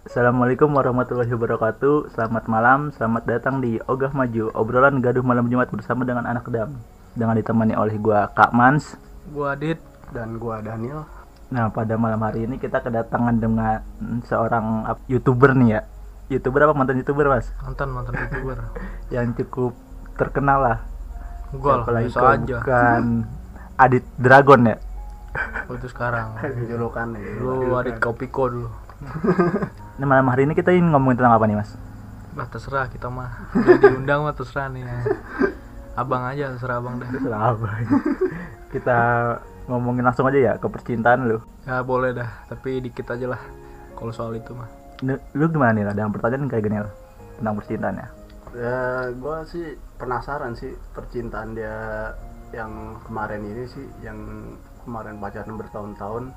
Assalamualaikum warahmatullahi wabarakatuh Selamat malam, selamat datang di Ogah Maju Obrolan gaduh malam Jumat bersama dengan anak dam Dengan ditemani oleh gua Kak Mans Gua Adit. dan gua Daniel Nah pada malam hari ini kita kedatangan dengan seorang youtuber nih ya Youtuber apa mantan youtuber mas? Mantan mantan youtuber. Yang cukup terkenal lah Gua Siapa lah kalau aja. bukan Adit Dragon ya Oh, itu sekarang. julukan ya Dulu Adit Kopiko dulu. Nah malam hari ini kita ingin ngomongin tentang apa nih mas? Lah terserah kita mah. Udah diundang mah terserah nih. Ya. Abang aja terserah abang dah. Terserah apa Kita ngomongin langsung aja ya ke percintaan lu Ya boleh dah, tapi dikit aja lah. Kalau soal itu mah. Lu, lu gimana nih lah dengan pertanyaan kayak gini lah Tentang percintaan ya ya gua sih penasaran sih percintaan dia yang kemarin ini sih yang kemarin pacaran bertahun-tahun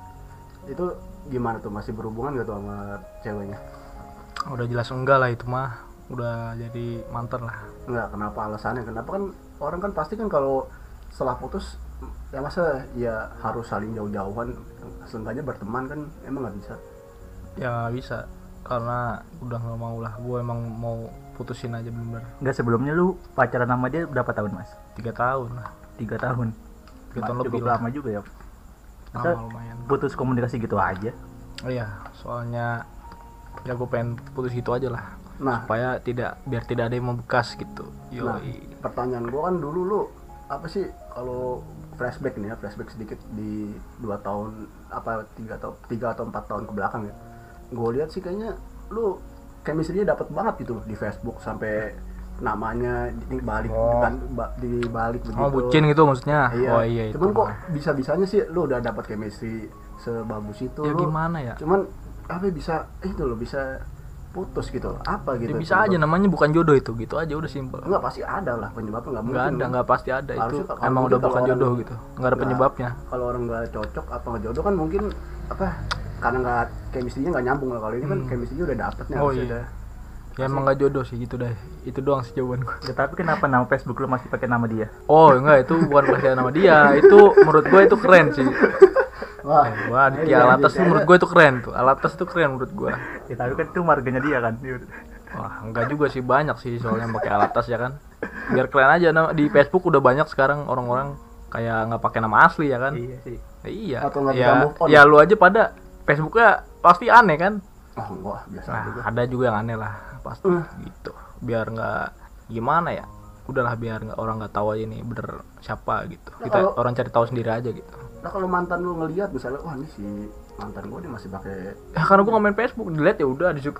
itu gimana tuh masih berhubungan gak tuh sama ceweknya Udah jelas enggak lah itu mah. Udah jadi mantan lah. Enggak, kenapa alasannya? Kenapa kan orang kan pasti kan kalau setelah putus ya masa ya harus saling jauh-jauhan seenggaknya berteman kan emang nggak bisa Ya bisa. Karena udah nggak mau lah. Gue emang mau putusin aja bener. Enggak sebelumnya lu pacaran sama dia berapa tahun mas? Tiga tahun lah. Tiga tahun Tiga tahun lebih lama juga ya Lama Masa lumayan. putus komunikasi gitu aja Oh iya, soalnya ya gue pengen putus gitu aja lah nah supaya tidak biar tidak ada yang membekas gitu. Nah, Yoi. pertanyaan gua kan dulu lu apa sih kalau flashback nih ya flashback sedikit di dua tahun apa tiga atau tiga atau empat tahun ke belakang ya gue lihat sih kayaknya lu chemistry-nya dapet banget gitu loh di Facebook sampai namanya dibalik Oh. kan ba- dibalik begitu Oh bucin gitu maksudnya? iya. Oh iya itu. cuman kok mah. bisa bisanya sih lu udah dapat chemistry sebagus itu ya lu gimana ya? cuman apa bisa eh, itu lo bisa putus gitu apa Ya gitu bisa aja namanya bukan jodoh itu gitu aja udah simpel. Enggak pasti ada lah penyebabnya nggak mungkin. Ada, nggak pasti ada itu. Harusnya kalau Emang udah bukan orang- jodoh gitu. Nggak ada penyebabnya. Kalau orang nggak cocok apa nggak jodoh kan mungkin apa karena nggak chemistry-nya nggak nyambung lah kalau ini kan Hmm. chemistry-nya udah dapet nih Oh, iya. udah. Ya emang nggak jodoh sih gitu deh. Itu doang sih jawaban gue. ya, tapi kenapa nama Facebook lu masih pakai nama dia Oh enggak itu bukan pakai nama dia. Itu menurut gue itu keren sih. Wah, Wah Aditya Alatas tuh menurut gue itu keren tuh. Alatas itu keren menurut gue. ya tapi kan itu marganya dia kan Wah, enggak juga sih banyak sih soalnya pakai alatas ya kan. Biar keren aja nama di Facebook udah banyak sekarang orang-orang kayak nggak pakai nama asli ya kan. iya sih Ya, iya. Atau ya, ya lu aja pada Facebooknya pasti aneh kan. oh enggak biasa Nah, juga. ada juga yang aneh lah pasti Uh. gitu. Biar nggak gimana ya. Udahlah biar nggak orang nggak tahu aja nih bener siapa gitu. Nah, Kita kalau- orang cari tahu sendiri aja gitu. Nah kalau mantan lu ngelihat misalnya wah ini si mantan gue nih masih pakai Ya karena gua nggak main Facebook, delete ya udah, disuk,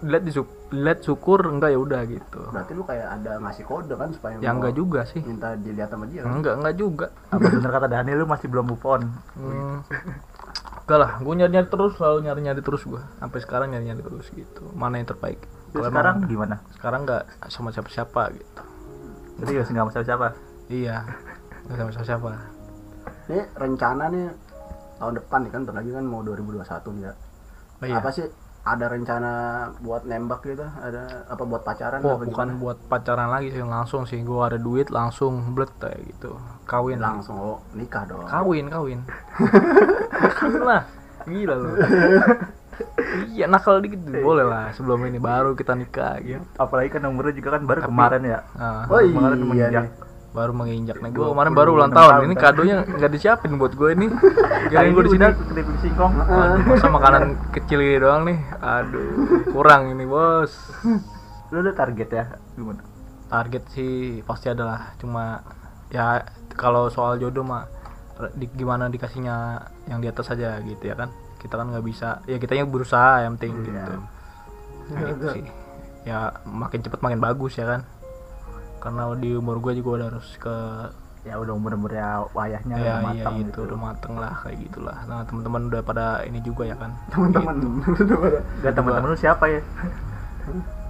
delete syukur enggak ya udah gitu. berarti lu kayak ada ngasih kode kan supaya Ya mau enggak juga sih. minta dilihat sama dia kan? Enggak, enggak juga. apa bener kata Daniel lu masih belum move on Hmm. Enggak lah, gue nyari-nyari terus, selalu nyari-nyari terus gue. Sampai sekarang nyari-nyari terus gitu. Mana yang terbaik? Terus sekarang emang- gimana sekarang nggak sama siapa-siapa gitu. serius nggak sama siapa Iya, nggak sama siapa-siapa. Ini rencana nih tahun depan nih kan bentar lagi kan mau 2021 nih ya. Oh, iya. Apa sih ada rencana buat nembak gitu? Ada apa buat pacaran Wah, apa bukan gimana? buat pacaran lagi sih, langsung sih. Gue ada duit langsung blet kayak gitu. Kawin langsung oh, nikah dong. Kawin, kawin. kawin lah. Gila lu. iya, nakal dikit. Boleh lah sebelum ini baru kita nikah gitu. apalagi kan umurnya juga kan baru kemarin ya. Nah, Oh kemarin iya menginjak. nih. baru menginjak nih. Gue 26 kemarin baru ulang tahun. ini kadonya nggak disiapin buat gue ini. Kirain gue di sini. keripik singkong. Waduh, masa makanan kecil ini doang nih. Aduh kurang ini bos. Lu udah target ya? Gimana? Target sih pasti ada lah. Cuma ya kalau soal jodoh mah di, gimana dikasihnya yang di atas saja gitu ya kan kita kan nggak bisa ya kita yang berusaha yang penting Iya. gitu. Nah, gitu sih. Ya makin cepet makin bagus ya kan? Karena di umur gue juga udah harus ke ya udah umur umurnya wayahnya ya udah iya matang itu gitu. udah mateng lah kayak gitulah. Nah teman-teman udah pada ini juga ya kan? Teman-teman. Gak teman-teman lu siapa ya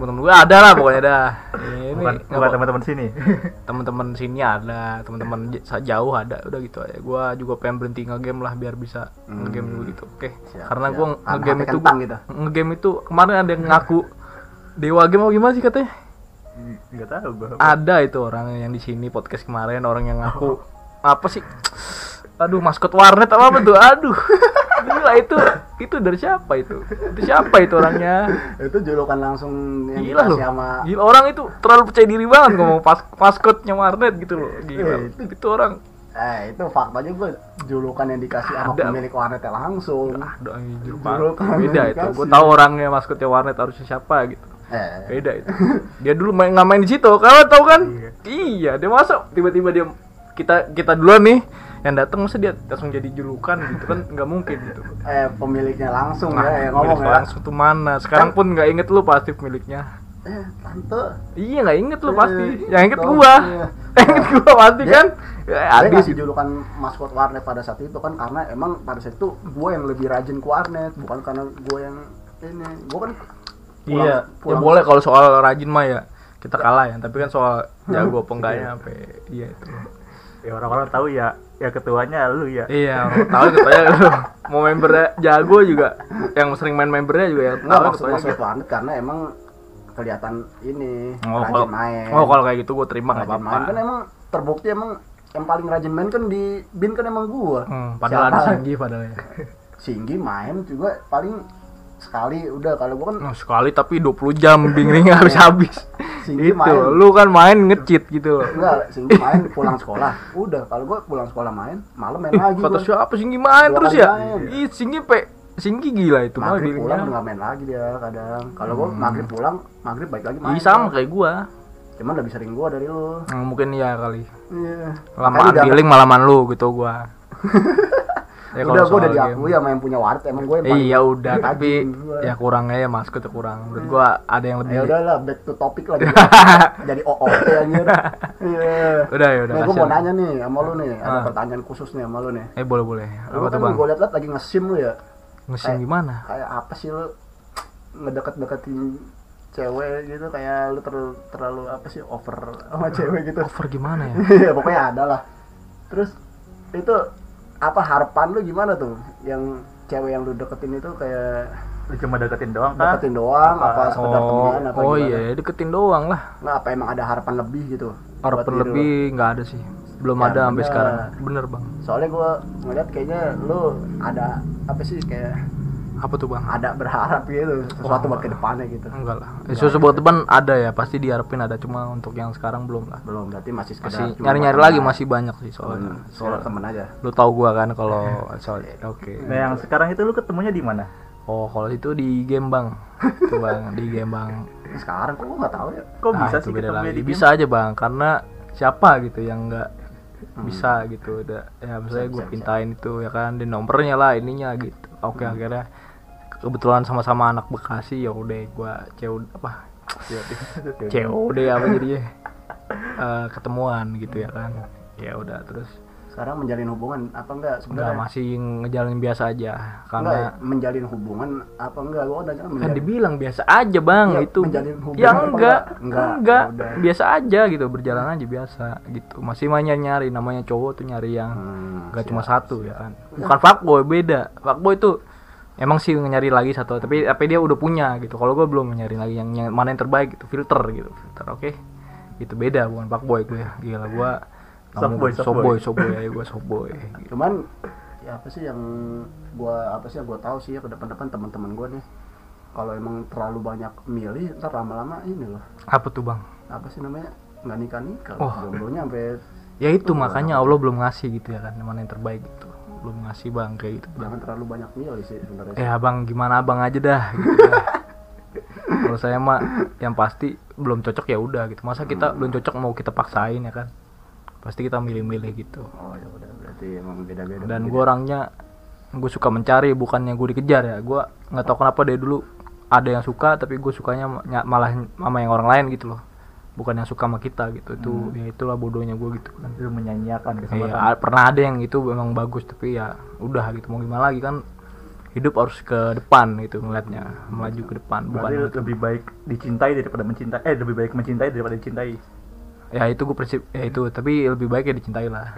teman-teman gue ada lah pokoknya dah. Ini bukan teman-teman sini. Teman-teman sini ada teman-teman jauh ada. Udah gitu aja. Gue juga pengen berhenti ngegame lah biar bisa Hmm. ngegame dulu gitu. Oke. Siap, karena gue ngegame itu gitu. ngegame itu kemarin ada yang ngaku dewa game apa gimana sih? katanya. Nggak tahu gua. Ada itu orang yang di sini podcast kemarin orang yang ngaku. Apa sih? Aduh maskot warnet apa apa tuh? Aduh gila itu itu dari siapa itu? Itu siapa itu orangnya? Itu julukan langsung yang gila loh. sama gila orang itu terlalu percaya diri banget ngomong pas maskotnya warnet gitu loh. Gila. Eh, itu- itu orang eh itu faktanya gue julukan yang dikasih sama Ada. pemilik warnetnya langsung. Anjir Julukan. Beda itu. gue tahu orangnya maskotnya warnet harusnya siapa gitu. Eh. Beda itu. Dia dulu main nggak main di situ. Kalian tahu kan? Iya dia masuk. Tiba-tiba dia kita kita duluan nih yang datang masa dia langsung jadi julukan gitu kan nggak mungkin gitu. Eh pemiliknya langsung Nah, ya yang ngomong ya. langsung tuh mana? Sekarang pun nggak inget lu pasti pemiliknya. Eh tante. Iya nggak inget lu pasti. Eh, yang inget gua. Iya. yang inget gua pasti Dia- kan? ya, dia adis ngasih julukan maskot warnet pada saat itu kan karena emang pada saat itu gue yang lebih rajin ke warnet bukan karena gue yang ini. Gue kan pulang- iya ya pulang- boleh kalau soal rajin mah ya kita kalah ya. Tapi kan soal jago apa enggaknya sampai iya itu. Ya orang-orang tahu ya ya ketuanya lu ya. Iya tahu katanya lu. Mau membernya jago juga. Yang sering main membernya juga ya. Nggak tahu maksud gitu. warnet karena emang kelihatan ini oh rajin kalau main. oh kalau kayak gitu gua terima nggak main apa-apa. kan emang terbukti emang yang paling rajin main kan di bin kan emang gua. Hmm, padahal ada? Singgi padahal ya. Singgi main juga paling sekali udah. Kalau gua kan Nah, sekali tapi 20 jam bingung habis habis Singgi itu main. lu kan main ngecit gitu. Loh enggak Singgi main pulang sekolah. Udah kalau gua pulang sekolah main malam main lagi kata siapa Singgi main terus kali ya? ih Singgi pe Singgi gila itu maghrib pulang udah main lagi dia kadang. Kalau gua maghrib pulang maghrib balik lagi main. Sama kayak gua. Cuman lebih sering gua dari lu. Hmm, mungkin iya kali. Iya. Lamaan Makanya udah- giling malaman lu gitu gua Ya, udah gua udah diakui sama yang punya warnet emang yang game. paling iya udah tapi gua. ya kurangnya ya maskot ya kurang menurut gua ada yang lebih ya udahlah back to topic lagi jadi OOT anjir iya udah ya udah Nih, gue mau nanya nih sama lu nih, ada Ah. pertanyaan khusus nih sama lu nih. eh boleh boleh Lu kan tuh gue liat-liat lagi nge-sim lu ya. ngesim gimana Kayak apa sih lu ngedeket-deketin cewek gitu kayak lu ter- terlalu apa sih over sama cewek gitu. over gimana ya Iya, pokoknya ada lah. Terus itu apa harapan lu gimana tuh? Yang cewek yang lu deketin itu kayak lu cuma deketin doang kan deketin doang apa, sekedar oh teman apa oh gimana? iya deketin doang lah. Nggak, apa emang ada harapan lebih gitu? harapan lebih nggak ada sih. Belum Ya, ada sampai sekarang. Bener bang. Soalnya gue ngeliat kayaknya lu ada apa sih kayak apa tuh bang? Ada berharap gitu. Sesuatu Wah. buat ke depannya gitu. enggak lah. Susu buat teman ada ya? Pasti diharapin ada cuma untuk yang sekarang belum lah. Belum berarti masih sekedar masih nyari nyari lagi masih banyak sih soalnya. Hmm, sekedar temen aja. Lu tau gua kan kalau soal oke. Nah yang sekarang itu lu ketemunya di mana? Oh kalau itu di game bang tuh bang di game bang sekarang kok gue nggak tahu ya? Kok Ah, bisa itu sih beda lagi. di bisa aja bang karena siapa gitu yang nggak bisa gitu. Udah ya misalnya gue bisa, pintain itu ya kan di nomornya lah ininya gitu. Oke akhirnya kebetulan sama-sama anak Bekasi ya udah gua COD apa? COD apa jadinya? Eh, ketemuan gitu ya kan. Ya udah terus sekarang menjalin hubungan apa enggak nggak sebenarnya masih ngejalanin biasa aja enggak karena menjalin hubungan apa enggak? Gue udah kan menjalin dibilang biasa aja bang Iya, itu menjalin hubungan ya enggak enggak? enggak, Enggak, udah. biasa aja gitu berjalan aja biasa gitu. Masih banyak nyari namanya cowok tuh nyari yang Hmm, nggak siap, cuma satu ya siap. kan. Bukan fuckboy beda. Fuckboy itu emang sih nyari lagi satu tapi tapi dia udah punya gitu. Kalau gue belum nyari lagi yang, yang mana yang terbaik gitu filter gitu filter oke? Itu beda bukan fuckboy gue gila gue softboy softboy. softboy aja gue softboy gitu. cuman ya apa sih yang gua apa sih yang gua tahu sih ya ke depan-depan teman-teman gua nih. Kalau emang terlalu banyak milih ntar lama-lama ini loh. Apa tuh bang? Apa sih namanya? Nggak nikah nikah Oh. jomblonya sampai ya itu makanya Allah belum ngasih gitu ya kan mana yang terbaik gitu belum ngasih bang kayak gitu. Bang jangan terlalu banyak milih sih sebenarnya. Eh abang gimana abang aja dah gitu dah. kalau saya mah yang pasti belum cocok ya udah gitu. Masa kita belum cocok mau kita paksain ya kan? Pasti kita milih-milih gitu. Oh ya udah berarti emang beda-beda. Dan gue orangnya gue suka mencari bukannya gue dikejar ya. Gue nggak tahu kenapa dari dulu ada yang suka tapi gue sukanya ny- malah sama yang orang lain gitu loh bukan yang suka sama kita gitu. Itu ya itulah bodohnya gue gitu. Kan lu menyanyiakan Iya, kesempatan. A- pernah ada yang itu memang bagus tapi ya udah gitu. Mau gimana lagi kan hidup harus ke depan gitu ngeliatnya. Melaju ke depan bukan berarti lebih baik dicintai daripada mencintai eh lebih baik mencintai daripada dicintai. Ya itu gue prinsip ya itu. Tapi lebih baik ya dicintai lah.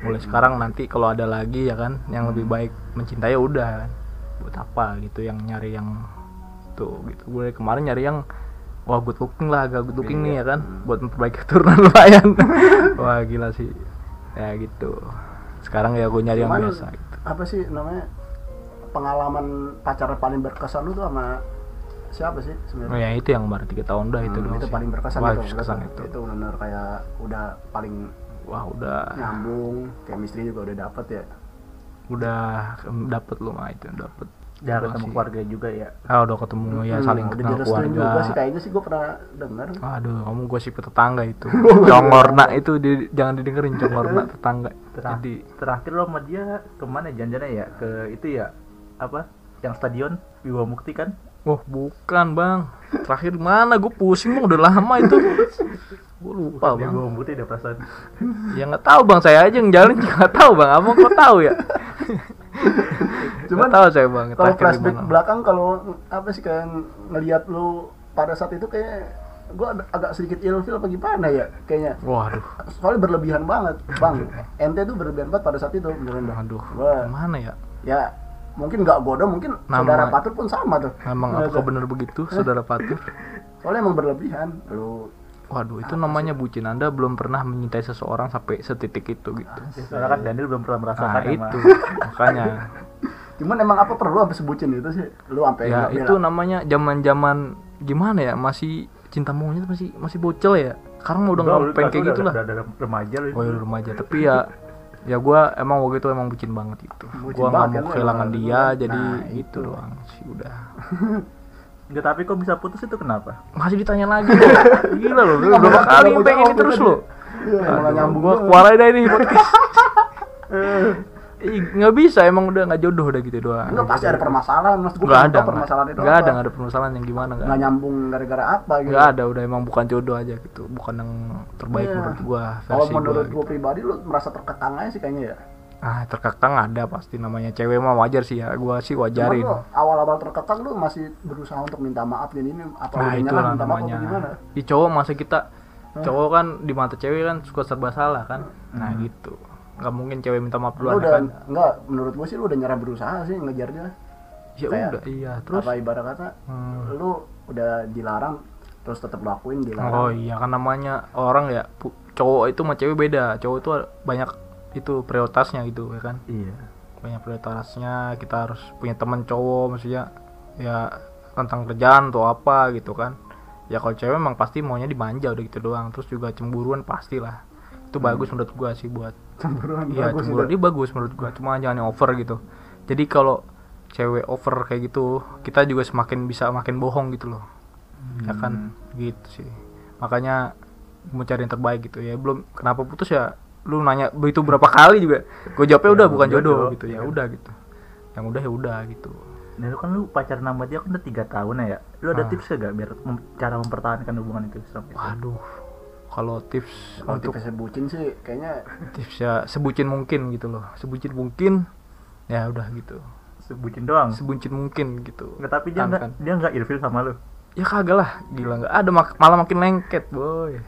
Mulai sekarang nanti kalau ada lagi ya kan yang lebih baik mencintai ya udah. Kan. buat apa gitu yang nyari yang tuh gitu. Gue kemarin nyari yang wah good looking lah agak good looking nih ya kan? Buat memperbaiki keturunan lumayan wah gila sih. Ya gitu. Sekarang ya gue nyari yang Cuman, biasa gitu. apa sih namanya pengalaman pacaran paling berkesan lu tuh sama siapa sih oh, sebenarnya ya itu yang baru tiga tahun dah itu Hmm, dulu itu sih. paling berkesan Wah, itu berkesan Berarti itu. Itu benar kayak udah paling wah udah. nyambung chemistry juga udah dapet ya. Udah dapet lu mah itu dapet Udah Gua ketemu sih. keluarga juga ya. ah udah ketemu ya Hmm, saling udah kenal keluarga juga sih kayaknya sih gue pernah denger Aduh, kamu gosip tetangga itu. Congorna itu di- jangan didengerin congorna tetangga. Terah- Jadi Terakhir lo sama dia ke mana janjiannya ya? Ke itu ya apa? Yang stadion Wiwa Mukti kan? Wah bukan bang Terakhir mana gue pusing bang udah lama itu Gue lupa Bukan bang Wiwa Mukti ada perasaan. Ya nggak tahu bang saya aja yang jalan nggak tahu bang Abang kok tahu ya Cuman tahu saya bang kalau flashback belakang kalau apa sih kayak ngelihat lu pada saat itu kayak gue agak sedikit ilfil apa gimana ya kayaknya. Waduh. Soalnya berlebihan banget bang. Ente tuh berlebihan banget pada saat itu beneran. Dah. Aduh Wah, Mana ya? Ya mungkin nggak godo mungkin Nama- saudara patur pun sama tuh. Emang ada. benar begitu saudara Patur soalnya emang berlebihan. Lu Waduh itu namanya bucin. Anda belum pernah mencintai seseorang sampai setitik itu gitu. Ya, soalnya kan Daniel belum pernah merasakan Nah itu. Makanya. Cuman emang apa perlu sampai sebutin itu sih? Lu sampai ya itu bela. namanya zaman zaman gimana ya masih cinta monyet masih masih bocil ya. Sekarang udah Enggak, nggak pengen kayak udah- gitu lah Udah remaja lu. oh ya udah remaja. Tapi ya ya gua emang waktu itu emang bucin banget itu Bucin gua nggak mau lu kehilangan dia jadi Nah, itu itu. doang sih udah Enggak, tapi kok bisa putus itu kenapa? masih ditanya lagi. Gila loh lu Nggak berapa kali nggak pengen ini terus lo Iya, nyambung gua keluar aja ini podcast. Nggak bisa emang udah nggak jodoh udah gitu doang. Enggak pasti ada permasalahan mas. Nggak ada nggak permasalahan itu nggak apa. ada nggak ada permasalahan yang gimana nggak nggak ada. nyambung gara-gara apa gitu? Nggak ada udah emang bukan jodoh aja gitu bukan yang terbaik Iya. menurut gua kalau menurut gua gue pribadi lu merasa terkekang aja sih kayaknya ya ah terkekang ada pasti namanya cewek mah wajar sih ya gua sih Cuman wajarin. lu awal-awal terkekang lu masih berusaha untuk minta maaf gini ini apa nah itu lah minta maaf namanya. gimana? Di cowok masa kita cowok kan di mata cewek kan suka serba salah kan? Nah gitu. Nggak mungkin cewek minta maaf lu duluan udah kan? enggak menurut gue sih lu udah nyerah berusaha sih ngejar dia ya kayak udah iya terus? apa ibarat kata Hmm. lu udah dilarang terus tetap lakuin dilarang. Oh iya kan namanya orang ya cowok itu sama cewek beda. Cowok itu banyak itu prioritasnya gitu ya kan? Iya. banyak prioritasnya kita harus punya teman cowok maksudnya ya tentang kerjaan atau apa gitu kan. Ya kalau cewek emang pasti maunya dimanja udah gitu doang terus juga cemburuan pastilah. Itu bagus menurut gua sih buat cemburuan iya cemburuan ini bagus menurut gua cuma jangan yang over gitu. Jadi kalau cewek over kayak gitu kita juga semakin bisa makin bohong gitu loh. Ya kan? Gitu sih. Makanya mau cari yang terbaik gitu. Ya belum kenapa putus ya lu nanya itu berapa kali juga? Gue jawabnya Ya, udah bukan jodoh, jodoh gitu. ya iya. udah gitu. Yang udah ya udah gitu. Nah, lu kan lu pacaran sama dia kan udah tiga tahun ya. Lu ada Ah. tips gak biar mem- cara mempertahankan hubungan itu sampai waduh. Kalau tips kalau untuk tipsnya bucin sih kayaknya tips ya sebucin mungkin gitu loh. Sebucin mungkin ya udah gitu. Sebutin doang. sebucin mungkin gitu. Nggak, tapi dia nggak dia nggak ilfil sama lu. Ya kagak lah gila nggak ada mak- malah makin lengket boy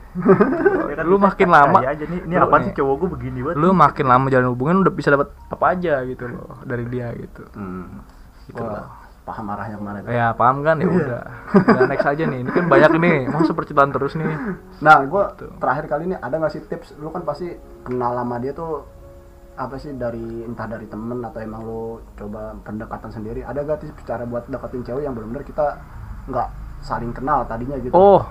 Ya kan lu makin lama aja nih, ini lu nih, sih cowok gue begini banget. lu makin lama jalan hubungan udah bisa dapat apa aja gitu loh dari dia gitu hmm, Gitu gua loh. paham arahnya ke mana tuh. ya paham kan ya udah udah next aja nih ini kan banyak nih masa percintaan terus nih Nah, gua Gitu. terakhir kali ini ada nggak sih tips? Lu kan pasti kenal lama dia tuh apa sih dari entah dari temen atau emang lu coba pendekatan sendiri? Ada gak tips cara buat deketin cewek yang benar-benar kita nggak saling kenal tadinya gitu? oh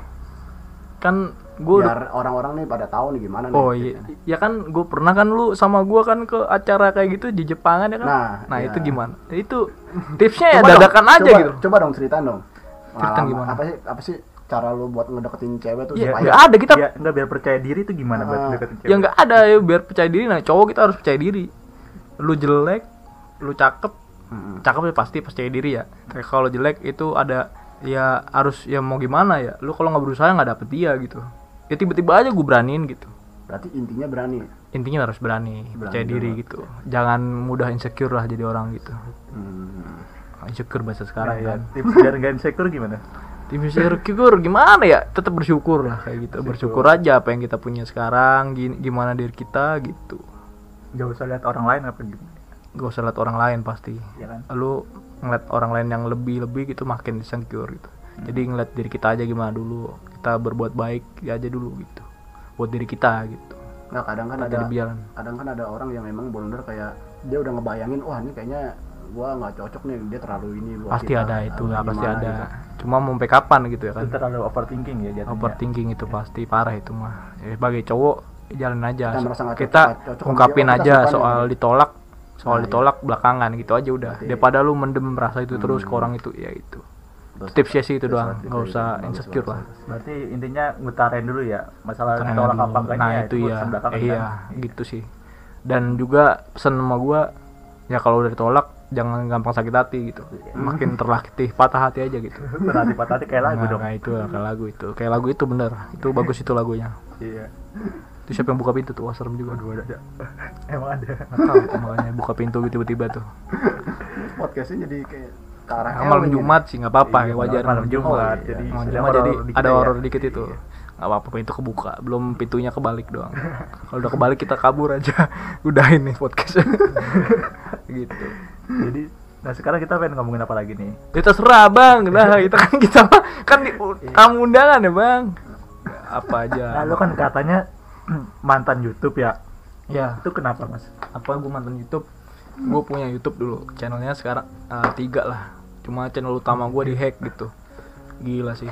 kan gue Biar orang-orang nih pada tahu nih gimana nih. oh iya ya kan gue pernah kan lu sama gue kan ke acara kayak gitu di Jepangan ya kan Nah, nah iya. itu gimana itu tipsnya ya dong, dadakan aja coba- gitu Coba dong ceritain dong. Ceritain Pengalaman- gimana? Apa sih apa sih cara lu buat ngedeketin cewek tuh Iya, supaya nggak ada kita Dia nggak biar percaya diri itu gimana buat Ah. deketin cewek? ya nggak ada ya biar percaya diri nah cowok kita harus percaya diri lu jelek lu cakep Mm-mm. cakep ya pasti percaya diri ya tapi kalau jelek itu ada ya harus ya mau gimana ya lu kalau nggak berusaha nggak dapet dia gitu ya tiba-tiba aja gue beraniin gitu Berarti intinya berani. intinya harus berani, Berani percaya diri gitu jangan mudah insecure lah jadi orang gitu Hmm. insecure bahasa Nah, sekarang ya, kan tips biar nggak insecure gimana? tim insecure gimana ya tetap bersyukur lah kayak gitu Bersyukur. bersyukur aja apa yang kita punya sekarang gimana diri kita gitu Gak usah lihat orang lain apa gitu. Gak usah lihat orang lain pasti. Ya kan? lu ngeliat orang lain yang lebih lebih gitu makin insecure gitu. Jadi ngeliat diri kita aja gimana dulu kita berbuat baik aja dulu gitu. Buat diri kita gitu. Nah, kadang kan ada jadi biaran. kadang kan ada orang yang memang benar kayak dia udah ngebayangin wah ini kayaknya gua nggak cocok nih dia terlalu ini buat pasti kita, ada itu lah pasti gimana ada. Gitu. cuma mau sampai kapan gitu ya kan? Itu terlalu overthinking ya jatuhnya. overthinking itu pasti parah itu mah. Ya, sebagai cowok jalan aja. Kita kita cocok- cocok ungkapin aja soal ditolak soal Nah, ditolak belakangan gitu aja udah. Berarti- daripada lu mendem rasa itu terus ke Hmm. orang itu ya itu. Tipsnya sih itu doang. nggak usah insecure lah. Berarti intinya ngutarain dulu ya masalah Karena tolak dulu- apa enggaknya nah ya, itu ya. belakangan iya kan. gitu sih. Dan juga pesan sama gua ya kalau udah ditolak jangan gampang sakit hati gitu. Makin terlatih patah hati aja gitu. Berarti patah hati kayak lagu Nah, dong. kayak itu kayak lagu itu. Kayak lagu itu bener. Itu bagus itu lagunya. Iya. Itu siapa yang buka pintu tuh? Wah serem juga. Waduh, ada, ada. Emang ada. nggak tahu tuh makanya buka pintu gitu tiba-tiba tuh. Podcastnya jadi kayak ke arah Nah, malam. Jumat sih nggak apa-apa Iya, ya wajar malam Jumat. Jumat, iya. jadi malam Jumat jadi dikit ada ya. horor dikit itu. Nggak apa-apa pintu kebuka. Belum pintunya kebalik doang. Kalau udah kebalik kita kabur aja. Udah ini podcast. Gitu. Jadi nah sekarang kita pengen ngomongin apa lagi nih? ya terserah bang. Nah kita kan kita kan di, kamu undangan ya bang. Apa aja. Nah, lu kan katanya mantan YouTube ya. ya. Itu kenapa, Mas? apa gue mantan YouTube? Gue punya YouTube dulu. Channelnya sekarang eh, tiga lah. Cuma channel utama gue dihack gitu. Gila sih.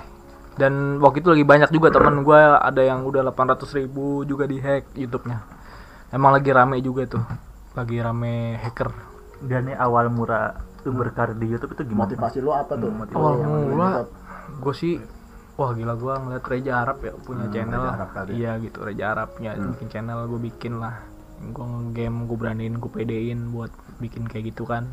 Dan waktu itu lagi banyak juga teman gue ada yang udah 800 ribu juga dihack YouTube-nya. Emang lagi rame juga tuh. Lagi rame hacker. Dan nih awal murah lu berkarir di YouTube itu gimana? motivasi lu apa tuh? Motivasi awal gue sih wah gila gue ngeliat Reja Arab ya punya Hmm, channel. Arab tadi. iya gitu Reja Arab punya bikin channel gue bikin lah. Gue game gue beraniin gue pedein buat bikin kayak gitu kan.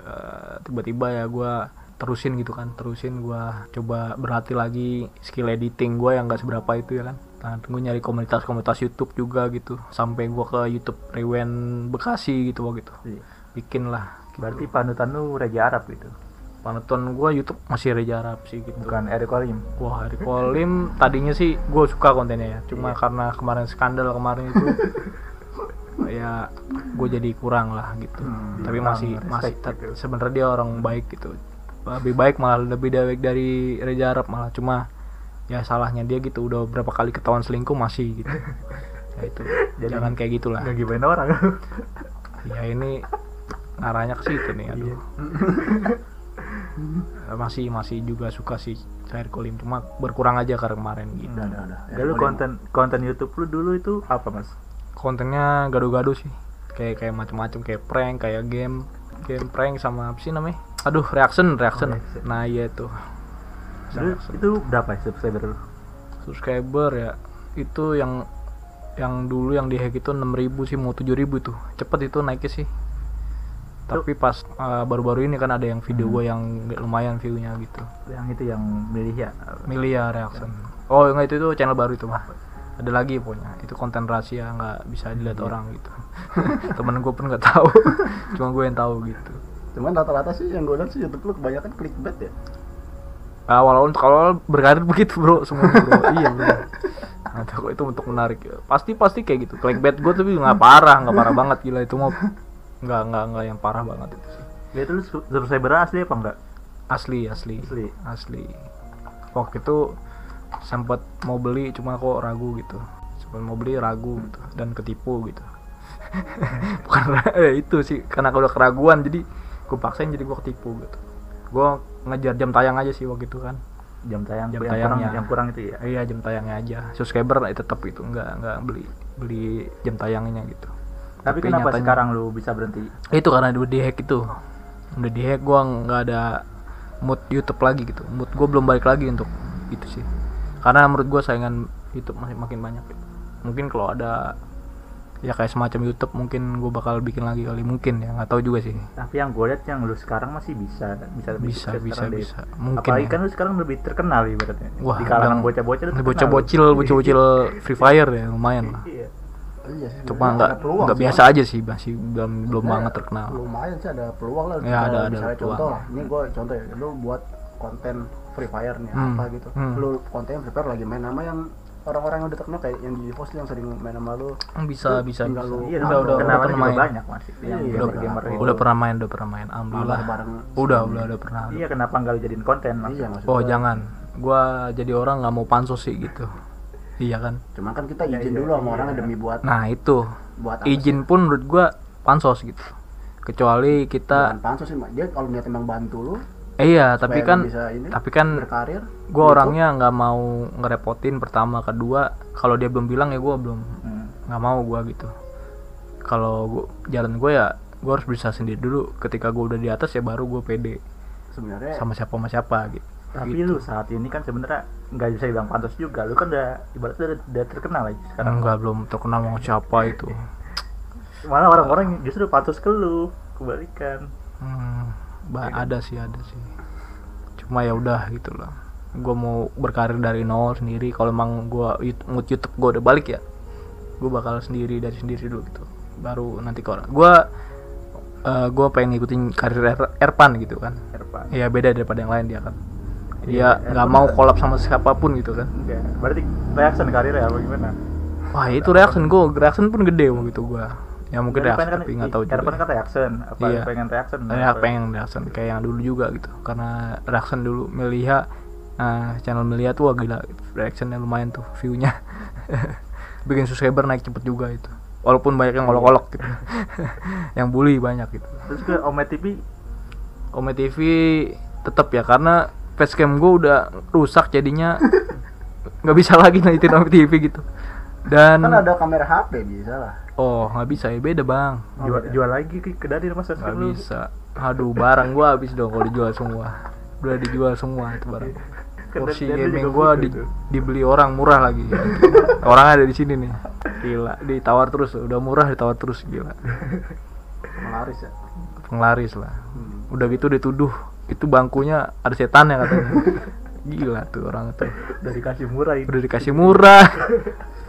Eh, tiba-tiba ya gue terusin gitu kan terusin gue coba berlatih lagi skill editing gue yang gak seberapa itu ya kan. Nah, gue nyari komunitas-komunitas YouTube juga gitu sampai gue ke YouTube Rewen Bekasi gitu waktu itu. Iya. bikin lah Berarti panutan lu Reja Arab gitu. Panutan gue YouTube masih Reja Arab sih gitu Bukan Eric Olim. Wah, Eric Olim tadinya sih gue suka kontennya ya. Cuma karena kemarin skandal kemarin itu ya gue jadi kurang lah gitu. Hmm, Tapi masih masih gitu. sebenarnya dia orang baik gitu. Lebih baik malah lebih baik dari Reza Arab malah cuma ya salahnya dia gitu udah berapa kali ketahuan selingkuh masih gitu. Ya itu. Jadi- Jangan kayak gitulah. Nggak gimana orang. Ya ini arahnya ke situ nih aduh. masih masih juga suka sih Eric Olim cuma berkurang aja karena kemarin gitu. udah udah Lalu konten konten YouTube lu dulu itu apa, Mas? kontennya gado-gado sih. Kayak kayak macam-macam kayak prank kayak game game prank sama apa sih namanya? Aduh reaction reaction. Oh, reaction. nah iya itu Dulu itu berapa ya subscriber lu? subscriber ya itu yang yang dulu yang di hack itu 6000 sih mau 7000 tuh. Cepet itu naiknya sih tapi pas uh, baru-baru ini kan ada yang video Hmm. gue yang lumayan view-nya gitu. Yang itu yang milih ya. Milia reaction. Oh enggak itu itu channel baru itu mah ada lagi pokoknya itu konten rahasia nggak bisa dilihat Iya. orang gitu. Temen gue pun nggak tahu. Cuma gue yang tahu gitu. Cuman rata-rata sih yang gue lihat sih YouTube lu kebanyakan clickbait ya? Awal untuk awal berkarir begitu bro. Semua bro. Iya bro. Nah, itu untuk menarik. Pasti pasti kayak gitu. Clickbait gue tapi nggak parah nggak parah banget. Gila itu mau nggak nggak nggak yang parah banget itu sih. Ya itu su- subscriber asli apa enggak? asli asli. Asli. asli. Waktu itu sempat mau beli cuma kok ragu gitu. Sempat mau beli ragu gitu. Dan ketipu gitu. Bukan eh, itu sih karena udah keraguan jadi gue paksain jadi gue ketipu gitu. Gue ngejar jam tayang aja sih waktu itu kan. Jam tayang Jam yang kurang tayangnya. yang kurang itu ya. iya jam tayangnya aja. Subscriber tetap itu. Nggak nggak beli beli jam tayangnya gitu Tapi, kenapa nyatanya- sekarang lu bisa berhenti? itu karena udah dihack itu udah dihack gua nggak ada mood YouTube lagi gitu mood gua belum balik lagi untuk itu sih karena menurut gua saingan YouTube masih makin banyak gitu. mungkin kalau ada ya kayak semacam YouTube mungkin gua bakal bikin lagi kali mungkin ya nggak tahu juga sih Tapi yang gue lihat yang lu sekarang masih bisa bisa lebih bisa bisa deh. bisa mungkin Apalagi ya. kan lu sekarang lebih terkenal ibaratnya. Wah, di kalangan bocah-bocah bocah-bocil bocah-bocil Free Fire ya lumayan lah Iya. Iya sih cuma nggak nggak sih, biasa Bang. aja sih masih belum belum Sebenarnya banget terkenal. lumayan sih ada peluang lah. Ya, ada- ada misalnya peluang. contoh lah ini gue contoh ya lu buat konten Free Fire nih Hmm, apa gitu. hmm. lu konten Free Fire lagi main nama yang orang-orang yang udah terkenal kayak yang di post yang sering main sama lu. Bisa bisa. tinggal bisa lu Iya, udah udah udah kenalannya pernah juga main. banyak masih. Iya, yang iya, udah. itu. udah pernah main udah pernah main. Alhamdulillah. bareng udah udah udah pernah. Iya, kenapa enggak lu jadiin konten iya maksud oh jangan. Gua jadi orang nggak mau pansos sih gitu iya kan? Cuman kan kita Iya, izin iya, dulu sama iya. orang demi buat nah itu. buat izin pun menurut gua pansos gitu. Kecuali bukan kita pansos sih Mak. dia kalau niat emang bantu lu eh, iya tapi kan bisa ini tapi kan berkarir gue orangnya nggak mau ngerepotin pertama kedua kalau dia belum bilang ya gue belum Hmm. nggak mau gue gitu. Kalau gua, jalan gue ya gue harus bisa sendiri dulu. Ketika gue udah di atas ya baru gue pede. Sebenarnya sama siapa sama siapa gitu Tapi Gitu. lu saat ini kan sebenarnya nggak bisa bilang pantas juga. Lu kan udah ibaratnya udah, udah terkenal lagi sekarang. enggak belum terkenal mau siapa itu Malah orang-orang justru pantas ke lu kebalikan. Hmm, ba- Iya kan? ada sih ada sih cuma ya udah gitu lah gue mau berkarir dari nol sendiri kalau emang gue mood YouTube gue udah balik ya gue bakal sendiri dari sendiri dulu gitu baru nanti ke orang gue gue pengen ngikutin karir Er- Erpan gitu kan Erpan. ya beda daripada yang lain dia kan dia nggak Erpan mau kan- kolab sama siapa pun gitu kan. Enggak. Berarti reaction karirnya apa gimana? wah itu reaction gue reaction pun gede waktu itu gue ya mungkin Jadi reaction pengen tapi nggak tahu juga. Erpan kan reaction. Apa Iya. pengen reaction? Ya pengen reaction? Kayak yang dulu juga gitu. Karena reaction dulu Melia nah, channel Melia tuh wah gila. Reactionnya lumayan tuh viewnya. Bikin subscriber naik cepet juga itu. Walaupun banyak yang ngolok-ngolok gitu. Yang bully banyak gitu. Terus ke Ome TV Ome TV tetap ya karena facecam gue udah rusak jadinya. Nggak bisa lagi naikin Ome TV gitu. Dan kan ada kamera HP bisa lah. Oh nggak bisa ya beda bang. Jual, beda. jual lagi ke, ke dari mas nggak bisa. Aduh barang gua habis dong kalau dijual semua. Udah dijual semua itu barang. Kan kursi dan- dan gaming butuh di- itu. dibeli orang murah lagi. Orang ada di sini nih. Gila ditawar terus. Udah murah ditawar terus gila. Penglaris ya? Penglaris lah. Hmm. udah gitu dituduh itu bangkunya ada setan ya katanya. Gila tuh orang tuh udah dikasih murah itu. udah dikasih murah.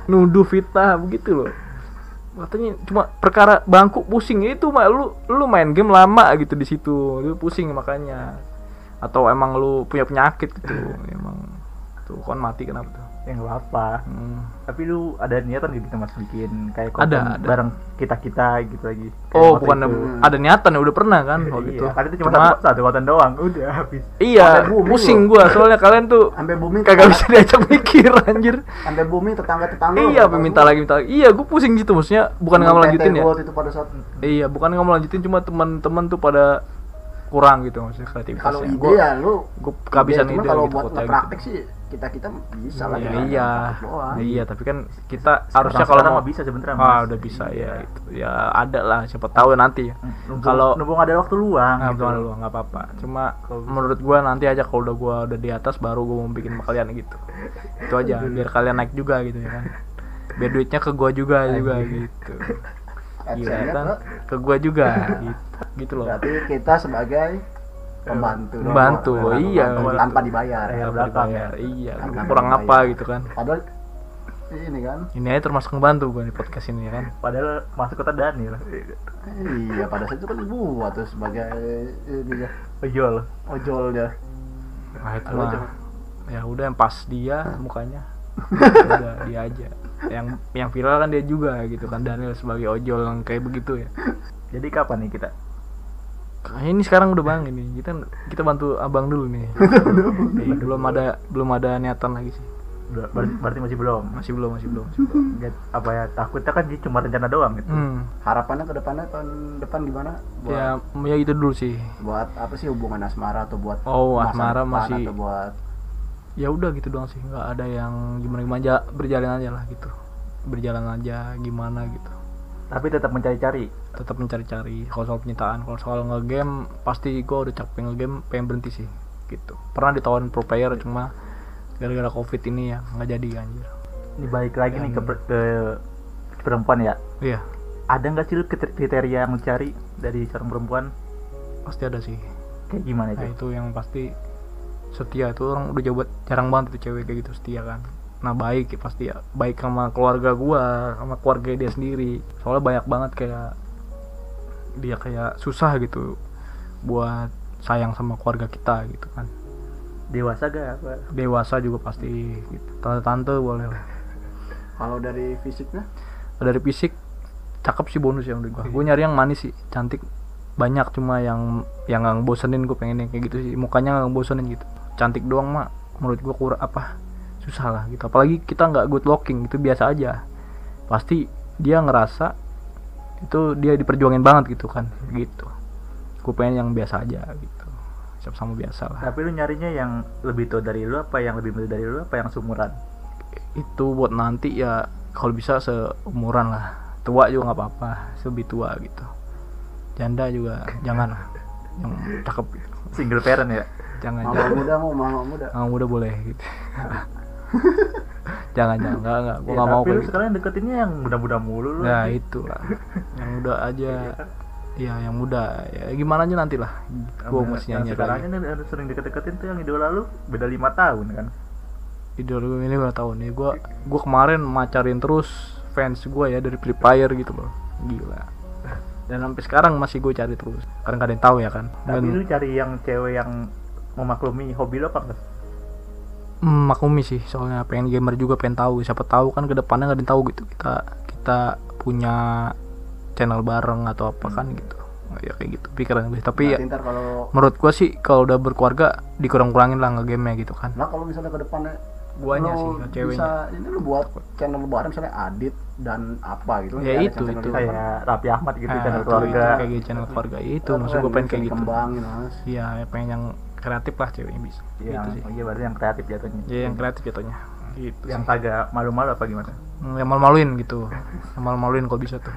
Nuduh fitnah begitu loh. Katanya cuma perkara bangku pusing itu mah lu lu main game lama gitu di situ. Lu pusing makanya. Atau emang lu punya penyakit gitu emang. Tuh kan mati kenapa tuh Yang nggak apa. Hmm. Tapi lu ada niatan gitu mas bikin kayak konten Ada, ada. bareng kita kita gitu lagi. Kayak oh bukan itu. ada niatan ya udah pernah kan waktu iya, itu kan itu cuma, satu, satu konten doang. Udah habis. iya pusing gua soalnya kalian tuh sampai booming kagak bisa diajak mikir anjir sampai booming tetangga tetangga iya minta lagi minta lagi iya gua pusing gitu maksudnya bukan nggak mau lanjutin ya itu pada saat Iya, bukan nggak mau lanjutin cuma teman-teman tuh pada kurang gitu maksudnya kreativitasnya. kalau ide ya lu gua kehabisan ide, cuma kalau gitu, buat kota ngepraktek sih kita kita bisa lah Iya, tinggal iya. doang. Iya, tapi kan kita harusnya kalau mau bisa sebenarnya, Ah, Mas. udah bisa ya Iya. itu. Ya ada lah, siapa tahu nanti ya. Numpung- Kalau numpung ada waktu luang. Nah, gitu. betul dulu nggak apa-apa. Cuma menurut gua nanti aja kalau udah gua udah di atas baru gua mau bikin sama kalian gitu. Itu aja biar kalian naik juga gitu ya kan. Biar duitnya ke gua juga juga gitu. Gila kan ke ke gua juga gitu. Gitu loh. berarti kita sebagai pembantu doang. Membantu, Pembantu, iya. pembantu, tanpa dibayar Iya. Tanpa belakang dibayar. Iya, Tanpa gua kurang dibayar. apa gitu kan. padahal ini kan Ini aja termasuk ngebantu gua di podcast ini ya kan. Padahal masuk kota Daniel. iya pada saat itu kan buat tuh sebagai ini ya Ojol. ojol dia Nah, itu mah. Ya udah yang pas dia mukanya. udah dia aja. Yang yang viral kan dia juga gitu kan Daniel sebagai ojol yang kayak begitu ya. Jadi kapan nih kita? Kayaknya ini sekarang udah bang ini kita kita bantu abang dulu nih. Nih, belum ada belum ada niatan lagi sih. Ber- Berarti, berarti masih belum. Masih belum masih belum. Masih belum. Apa ya takutnya kan dia cuma rencana doang gitu. Hmm. harapannya ke depannya tahun depan gimana buat Ya ya itu dulu sih. buat apa sih hubungan asmara atau buat Oh, masa asmara depan masih- atau buat Ya udah gitu doang sih. nggak ada yang gimana gimana aja berjalan aja lah gitu. Berjalan aja gimana gitu. Tapi tetap mencari-cari. tetap mencari-cari kalau soal penyitaan kalau soal ngegame pasti gue udah capek ngegame pengen berhenti sih gitu pernah ditawarin pro player cuma gara-gara covid ini ya nggak jadi anjir Ini balik lagi nih ke, Dan- per- ke perempuan ya. iya Ada nggak sih kriteria yang lu cari dari seorang perempuan? pasti ada sih Kayak gimana nah itu? itu yang pasti setia itu orang udah coba jarang banget itu cewek kayak gitu setia kan nah baik ya pasti ya. Baik sama keluarga gua sama keluarga dia sendiri. Soalnya banyak banget kayak dia kayak susah gitu buat sayang sama keluarga kita gitu kan. Dewasa gak apa? dewasa juga pasti gitu. tante-tante boleh lah. Kalau dari fisiknya? Dari fisik cakep sih bonus ya menurut gua. Gue nyari yang manis sih cantik banyak. Cuma yang yang nggak bosenin gue pengen yang kayak gitu sih. Mukanya nggak bosenin gitu. Cantik doang mah menurut gua kurang apa susah lah gitu. Apalagi kita nggak good looking itu biasa aja. Pasti dia ngerasa itu dia diperjuangin banget gitu kan gitu. Gue pengen yang biasa aja gitu. Sama biasa lah. Tapi lu nyarinya yang lebih tua dari lu apa yang lebih muda dari lu apa yang seumuran? itu buat nanti ya kalau bisa seumuran lah. Tua juga nggak apa-apa lebih tua gitu. Janda juga jangan lah yang cakep gitu. Single parent ya? jangan mama jangan. muda mau mama muda. Yang muda boleh gitu jangan jangan nggak nggak gue Ya, nggak mau tapi lu sekarang deketinnya yang muda-muda mulu lu. ya itu lah yang muda aja. Ya yang muda. Ya gimana aja nanti lah gue mesti nyanyi sekarang lagi. yang sering deket-deketin tuh yang idola lu beda lima tahun kan? idol gue ini berapa tahun. Nih gue gue kemarin macarin terus fans gue ya dari Free Fire gitu loh. Gila. Dan sampai sekarang masih gue cari terus. Karena gak ada yang tahu ya kan? Tapi dan lu cari yang cewek yang memaklumi hobi lo apa enggak? Hmm, maklumi sih soalnya pengen gamer juga pengen tahu. Siapa tahu kan ke depannya nggak ada yang tahu gitu. Kita kita punya channel bareng atau apa kan gitu. Ya kayak gitu pikiran gue tapi ya Nanti ntar kalau menurut gua sih kalau udah berkeluarga dikurang-kurangin lah nge-game gitu kan. Nah kalau misalnya ke depannya Guanya sih, ceweknya. bisa ini lu buat channel bareng misalnya Adit dan apa gitu. Ya itu, channel itu. gitu. Kayak Raffi Ahmad gitu Ah, channel itu, keluarga. itu, kayak gitu channel keluarga. Itu maksud gue pengen kayak gitu. iya ya pengen yang kreatif lah ceweknya bisa yang gitu sih iya berarti yang kreatif jatuhnya. ya yang kreatif jatuhnya gitu yang sih. kagak malu-malu apa gimana? Hmm, yang malu-maluin gitu yang malu-maluin kalau bisa tuh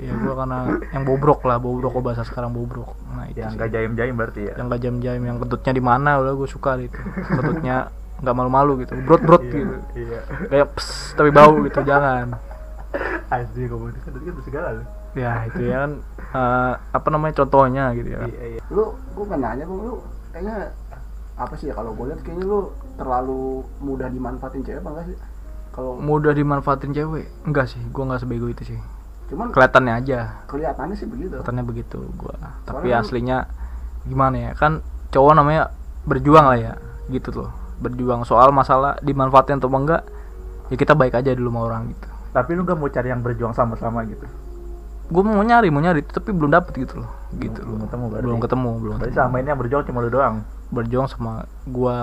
Iya gua karena yang bobrok lah bobrok kok bahasa sekarang bobrok nah itu Yang sih. gak jaim-jaim berarti ya. yang gak jam-jam yang kentutnya di mana udah gue suka itu kentutnya nggak malu-malu gitu brot brot gitu Iya. kayak pss, tapi bau gitu jangan Asli kamu itu kan segala lu. Ya itu ya kan eh, apa namanya contohnya gitu ya Iya iya. lu gua kan nanya gua lu kayaknya apa sih ya kalau gue lihat kayaknya lu terlalu mudah dimanfaatin cewek apa enggak sih? Kalau mudah dimanfaatin cewek? Enggak sih gua nggak sebego itu sih. Cuman kelihatannya aja. kelihatannya sih begitu. Kelihatannya begitu gua. Tapi kan- aslinya gimana ya kan cowok namanya berjuang lah ya gitu loh berjuang soal masalah dimanfaatin atau enggak ya kita baik aja dulu sama orang gitu. Tapi lu gak mau cari yang berjuang sama-sama gitu. Gue mau nyari mau nyari tapi belum dapet gitu loh gitu Belum loh. ketemu berarti. belum ketemu belum Berarti ketemu. selama ini yang berjuang cuma lu doang. berjuang sama gua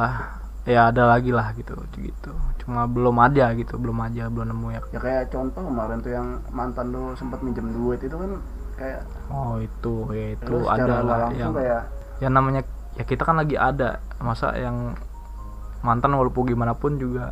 ya ada lagi lah gitu gitu cuma belum ada gitu belum aja belum nemu ya ya kayak contoh kemarin tuh yang mantan lu sempat minjem duit itu kan kayak oh itu ya itu ada lah yang kayak yang namanya ya kita kan lagi ada masa yang mantan walaupun gimana pun juga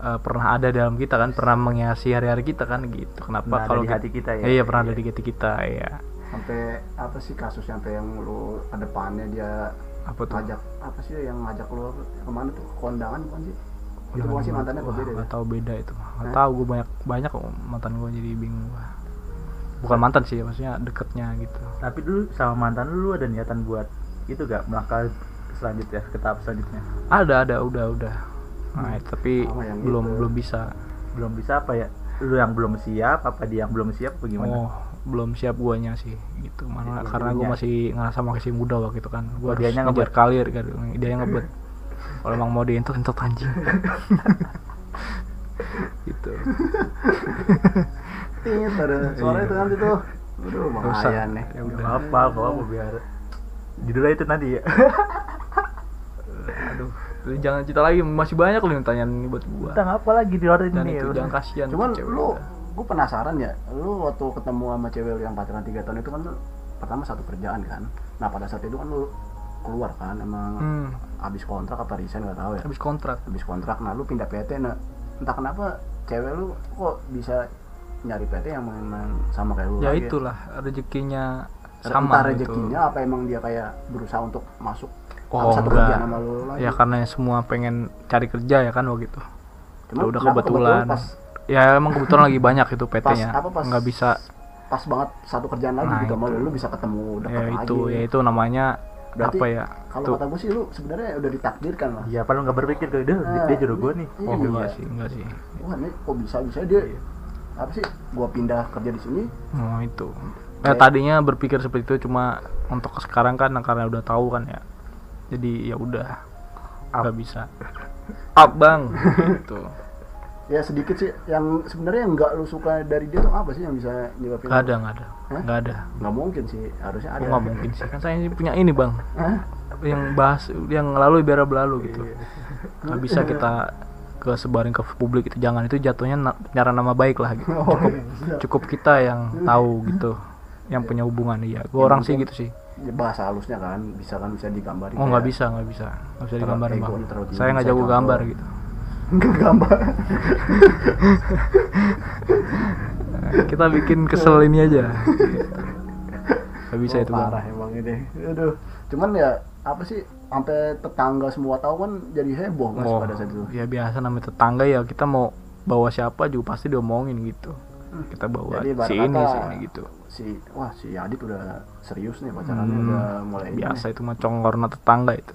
eh, pernah ada dalam kita kan pernah menghiasi hari-hari kita kan gitu kenapa kalau hati kita ya. iya pernah ada di hati kita ya sampai apa sih kasus sampai yang lu ke depannya dia apa tuh ngajak apa sih yang ngajak lu ke mana tuh ke kondangan bukan sih itu bukan sih mantannya Wah, beda ya? nggak tahu beda itu nggak Hah? tahu gue banyak banyak kok mantan gue jadi bingung gua. bukan mantan sih maksudnya deketnya gitu Tapi dulu sama mantan lu, lu ada niatan buat itu gak melangkah selanjutnya ke tahap selanjutnya? ada ada udah udah nah, tapi Sama yang belum itu. belum bisa. Belum bisa apa ya? Lu yang belum siap apa dia yang belum siap apa gimana? oh belum siap guanya sih gitu. Mana Iya, karena gue masih ngerasa masih muda waktu itu kan. Gue harus dianya ngejar ngebet. kalir kan. Dia yang ngebet. Kalau emang mau dientot entot anjing. Gitu. Tit, ada suara Iya. itu nanti tuh Aduh, lumayan nih. Ya udah. apa, apa biar judulnya itu nanti ya. aduh lu jangan cerita lagi masih banyak lu yang tanyaan ini buat gua Tentang apa lagi di luar dan ini? itu jangan kasihan Cuman lu, gue penasaran ya, lu waktu ketemu sama cewek lu yang pacaran 3 tahun itu kan lu pertama satu kerjaan kan. Nah pada saat itu kan lu keluar kan, emang hmm, habis kontrak apa resign nggak tahu ya. habis kontrak Habis kontrak, nah lu pindah PT, nah entah kenapa cewek lu kok bisa nyari PT yang memang sama kayak lu ya lagi. itulah rezekinya Entah sama gitu. rezekinya apa emang dia kayak berusaha untuk masuk Oh, satu enggak. kerjaan sama lu lagi. ya karena semua pengen cari kerja ya kan waktu itu Cuman ya udah kebetulan pas ya emang kebetulan lagi banyak itu PT-nya nggak bisa pas banget satu kerjaan lagi Nah, gitu sama itu. lu, lu bisa ketemu dekat ya lagi. itu ya itu namanya Berarti apa ya Kalau tuh kata gue sih lu sebenarnya udah ditakdirkan lah. Iya, apa lu gak berpikir kayak dia, Nah, dia jodoh gue nih. iya. oh enggak sih enggak sih Wah, ini kok bisa bisa dia Iya. apa sih? Gua pindah kerja di sini. oh itu ya Kayak- tadinya berpikir seperti itu cuma untuk sekarang kan karena udah tahu kan ya jadi ya udah. Nggak bisa. Up bang. Gitu. Ya sedikit sih. Yang sebenarnya yang nggak lu suka dari dia tuh apa sih yang bisa nyebabin? nggak ada nggak ada. Hah? nggak ada. Nggak mungkin sih, harusnya ada. Nggak mungkin sih? Kan saya ini punya ini bang. Hah? yang bahas yang lalu biar berlalu gitu. Nggak bisa kita ke sebarin ke publik itu. Jangan itu jatuhnya na- nama baik lah gitu. Oh, cukup iya. cukup kita yang tahu gitu. Yang punya hubungan iya. Gue orang sih gitu sih bahasa halusnya kan bisa kan bisa digambarin oh nggak bisa nggak bisa. Nggak bisa bang. tinggi, saya nggak jago gambar gitu. Nggak gambar. Kita bikin kesel ini aja. Nggak bisa Oh, itu bang. parah emang ini. Aduh. Cuman ya apa sih sampai tetangga semua tahu kan jadi heboh mas Oh, pada saat itu. ya biasa namanya tetangga ya kita mau bawa siapa juga pasti diomongin gitu. Kita bawa Jadi si ini si ini gitu si wah si Adit udah serius nih pacarannya Hmm, udah mulai ini biasa nih. itu mah congorna tetangga itu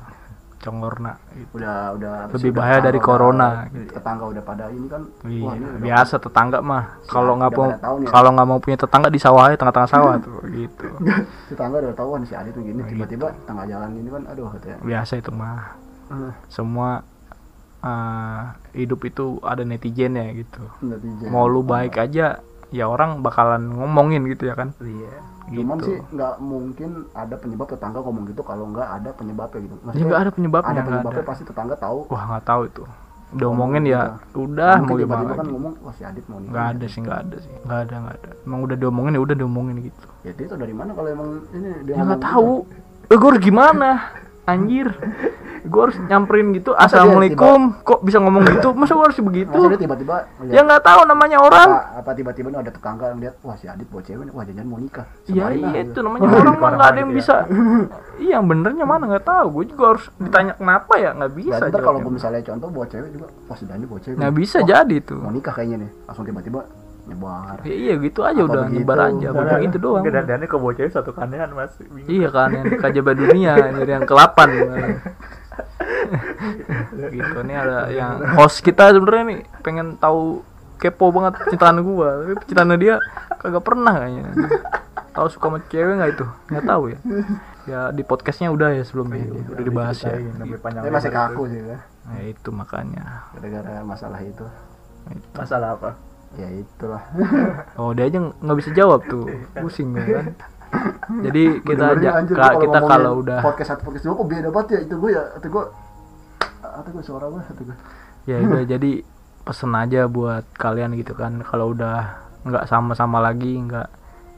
congorna gitu. udah udah Lebih udah bahaya dari udah- corona, gitu. tetangga udah pada ini kan Iya, wah, ini udah- biasa tetangga mah kalau nggak udah mau ya. kalau nggak mau punya tetangga di sawah aja tengah-tengah sawah tuh gitu tetangga udah tahu kan si Adit tuh gini Nah, tiba-tiba tengah jalan ini kan aduh katanya biasa itu mah Eh, semua eh, hidup itu ada netizen ya gitu netizen. mau lu baik aja ya orang bakalan ngomongin gitu ya kan? Iya. cuman gitu. sih nggak mungkin ada penyebab tetangga ngomong gitu kalau nggak ada penyebabnya gitu. Ya nggak ada penyebabnya ada penyebabnya ada. pasti tetangga tahu. Wah nggak tahu itu. Udah omongin ya gitu. udah mau gimana kan ngomong wah si Adit mau nikah nggak ada sih nggak ada sih. Nggak ada nggak ada. Emang udah diomongin ya udah diomongin gitu. Ya dia tuh dari mana kalau emang ini dia ya nggak tahu. eh gue gimana? Anjir gue harus nyamperin gitu Masa assalamualaikum kok bisa ngomong gitu masa gue harus gitu? begitu masa dia tiba-tiba ya ngeliat nggak tahu namanya orang apa, apa tiba-tiba ada tetangga ngeliat wah si Adit bawa cewek nih wah jangan mau nikah Iya iya gitu. itu namanya orang mah nggak ada yang gitu ya. bisa. Iya yang benernya mana nggak tahu. Gue juga harus ditanya kenapa ya nggak bisa. Berarti ntar kalau gue misalnya contoh bawa cewek juga wah si Dani bawa cewek nggak bisa jadi tuh. mau nikah kayaknya nih langsung tiba-tiba nyebar Ya, iya gitu aja Apa udah begitu? nyebar aja. Karena- Baru itu doang. Dan dan bocahnya satu kanehan mas. Bingung. Iya kan yang kajaba dunia dari yang ke-8 gitu nih ada yang host kita sebenarnya nih pengen tahu kepo banget cintaan gua. Tapi cintaan dia kagak pernah kayaknya. Tahu suka sama cewek nggak itu? Nggak tahu ya. Ya di podcastnya udah ya sebelumnya. Udah dibahas ya. tapi masih kaku itu. sih ya. Nah, itu makanya. Gara-gara masalah itu. Itu. Masalah apa? ya itulah. Oh dia aja nggak bisa jawab tuh. Pusing ya kan jadi kita aja kita kalau udah podcast satu podcast dua kok beda banget ya itu gue ya itu gue atau gue suara gue atau gue ya udah jadi pesen aja buat kalian gitu kan kalau udah nggak sama-sama lagi nggak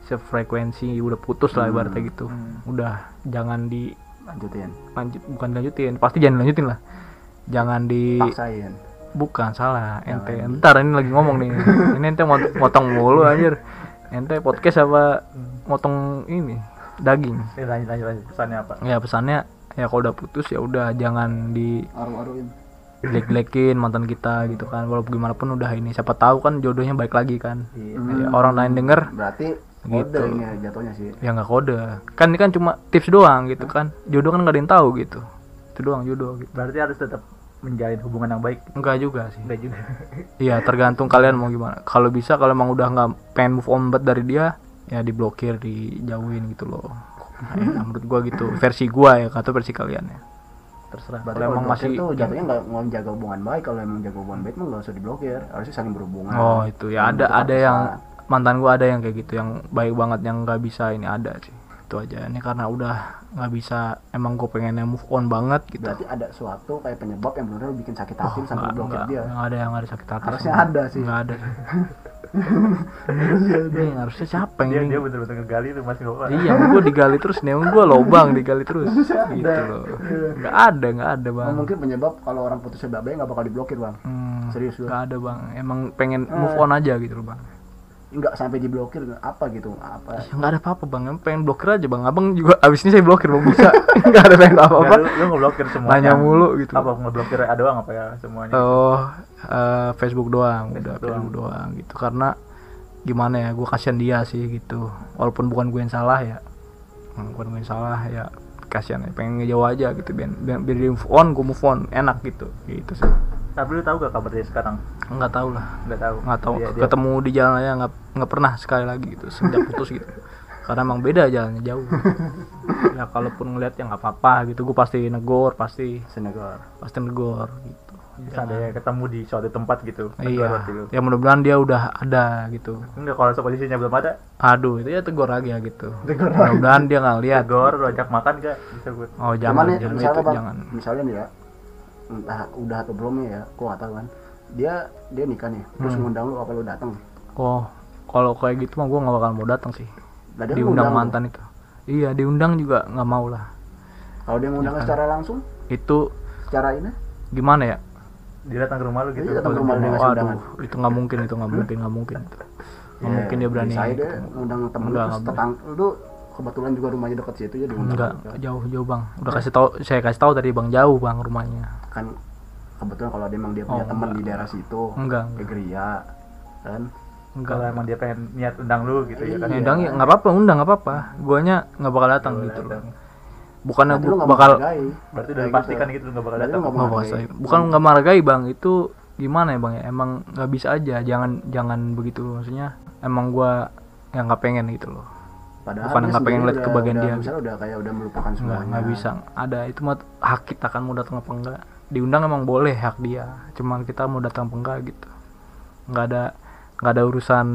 sefrekuensi udah putus lah Hmm, ibaratnya gitu. Udah jangan di lanjutin. lanjut bukan lanjutin pasti jangan lanjutin lah. Jangan di paksain. Bukan salah ente. ntar ini lagi ngomong nih. Ini ente mot- motong mulu anjir ente podcast apa motong ini daging. Ini lanjut lanjut lanjut. Pesannya apa? ya pesannya ya kalau udah putus ya udah jangan di aru-aruin. jelek-jelekin mantan kita gitu kan. Walaupun gimana pun udah ini siapa tahu kan jodohnya baik lagi kan. Iya. Ya, orang lain denger berarti Gitu. kode ini jatuhnya sih. Ya nggak kode. Kan ini kan cuma tips doang gitu kan. Jodoh kan nggak ada yang tahu gitu. Itu doang jodoh gitu. Berarti harus tetap menjalin hubungan yang baik. enggak juga sih. Enggak juga. iya tergantung kalian mau gimana. Kalau bisa kalau emang udah nggak pengen move on banget dari dia ya diblokir dijauhin gitu loh. Nah, ya, menurut gua gitu. Versi gua ya atau versi kalian ya. Terserah. Berarti kalau emang masih tuh jatuhnya nggak mau jaga hubungan baik. Kalau emang jaga hubungan baik mah nggak usah diblokir. Harusnya saling berhubungan. Oh itu ya. Ada ada yang mantan gua ada yang kayak gitu yang baik banget yang nggak bisa ini ada sih itu aja. Ini karena udah nggak bisa emang gue pengennya move on banget gitu. Berarti ada suatu kayak penyebab yang benar-benar bikin sakit Oh, hati sampai nggak, blokir dia? nggak ada yang ada sakit hati Harusnya semua. ada sih. nggak ada. Ini harusnya siapa Dia yang dia bener-bener ngegali tuh mas nggak apa. iya gue digali terus nih gue lobang digali terus. Gitu loh. Nggak ada nggak ada bang. Oh, mungkin penyebab kalau orang putusnya baik nggak bakal diblokir bang. Hmm, Serius lu? nggak ada bang. Emang pengen move Eh. on aja gitu loh bang nggak sampai diblokir apa gitu apa ya nggak ada apa-apa bang pengen blokir aja bang abang juga abis ini saya blokir bang bisa nggak ada pengen apa-apa Nggak, lu, lu ngeblokir semuanya. Nanya mulu gitu. Apa ngeblokir ada doang apa ya semuanya? Oh, eh, Facebook doang, udah Facebook Facebook doang gitu. Karena gimana ya, gue kasihan dia sih gitu. Walaupun bukan gue yang salah ya, Hmm, bukan gue yang salah ya, kasihan ya. Pengen ngejauh aja gitu, biar, biar, biar dia move on, gue move on, enak gitu, gitu sih. Tapi lu tahu gak kabar dia sekarang? Nggak tahu lah, Nggak tahu. nggak tahu. Dia- dia- Ketemu di jalan aja nggak nggak pernah sekali lagi gitu, sejak putus gitu. Karena emang beda jalannya jauh. ya kalaupun ngeliat ya nggak apa-apa gitu, gue pasti negor, pasti Senegal pasti negor gitu. Misalnya ketemu di suatu tempat gitu. Tegur Iya. lu. Ya mudah-mudahan dia udah ada gitu. Enggak kalau posisinya belum ada, Aduh, itu ya tegur lagi ya gitu. Mudah-mudahan dia nggak lihat. tegur, lu ajak makan gak? Bisa gue. Oh jangan, jangan misalnya itu bang, jangan. misalnya nih ya, entah udah atau belumnya ya, gua nggak tahu kan. dia dia nikah nih terus Hmm. ngundang lu apa lu datang? Oh kalau kayak gitu mah gue nggak bakal mau datang sih. Lah, dia diundang ngundang lu. mantan itu. Iya diundang juga nggak mau lah. Kalau dia ngundang Ya secara langsung? Itu secara ini? gimana ya? Dia datang ke rumah lu gitu. Iya, datang ke rumah lu, dia undangan. itu nggak mungkin itu nggak mungkin nggak mungkin. Nggak Ya, mungkin dia berani saya gitu. deh ngundang temen Enggak, terus tetang lu kebetulan juga rumahnya deket situ ya diundang enggak juga. jauh jauh bang. Udah kasih tahu saya kasih tahu tadi bang jauh bang rumahnya. Kan kebetulan kalau dia emang dia punya Oh, teman enggak. di daerah situ Enggak, kayak Geria kan? Enggak. Kalau emang dia pengen niat undang lu gitu ya kan? Iya. undang ya nggak apa-apa undang nggak apa-apa. Guanya nggak bakal datang gitu. loh datang. bukannya nggak bakal berarti udah Kayak dipastikan gitu nggak bakal datang. nggak bakal bukan nggak menghargai bang itu gimana ya bang ya? Emang nggak bisa aja jangan jangan begitu. Maksudnya emang gua yang nggak pengen gitu loh Padahal Bukan nggak pengen lihat kebahagiaan udah, dia. Misalnya udah kayak udah melupakan semuanya. nggak bisa. Ada itu mah hak kita kan mau datang apa enggak. Diundang emang boleh hak dia cuman kita mau datang apa enggak gitu. Nggak ada nggak ada urusan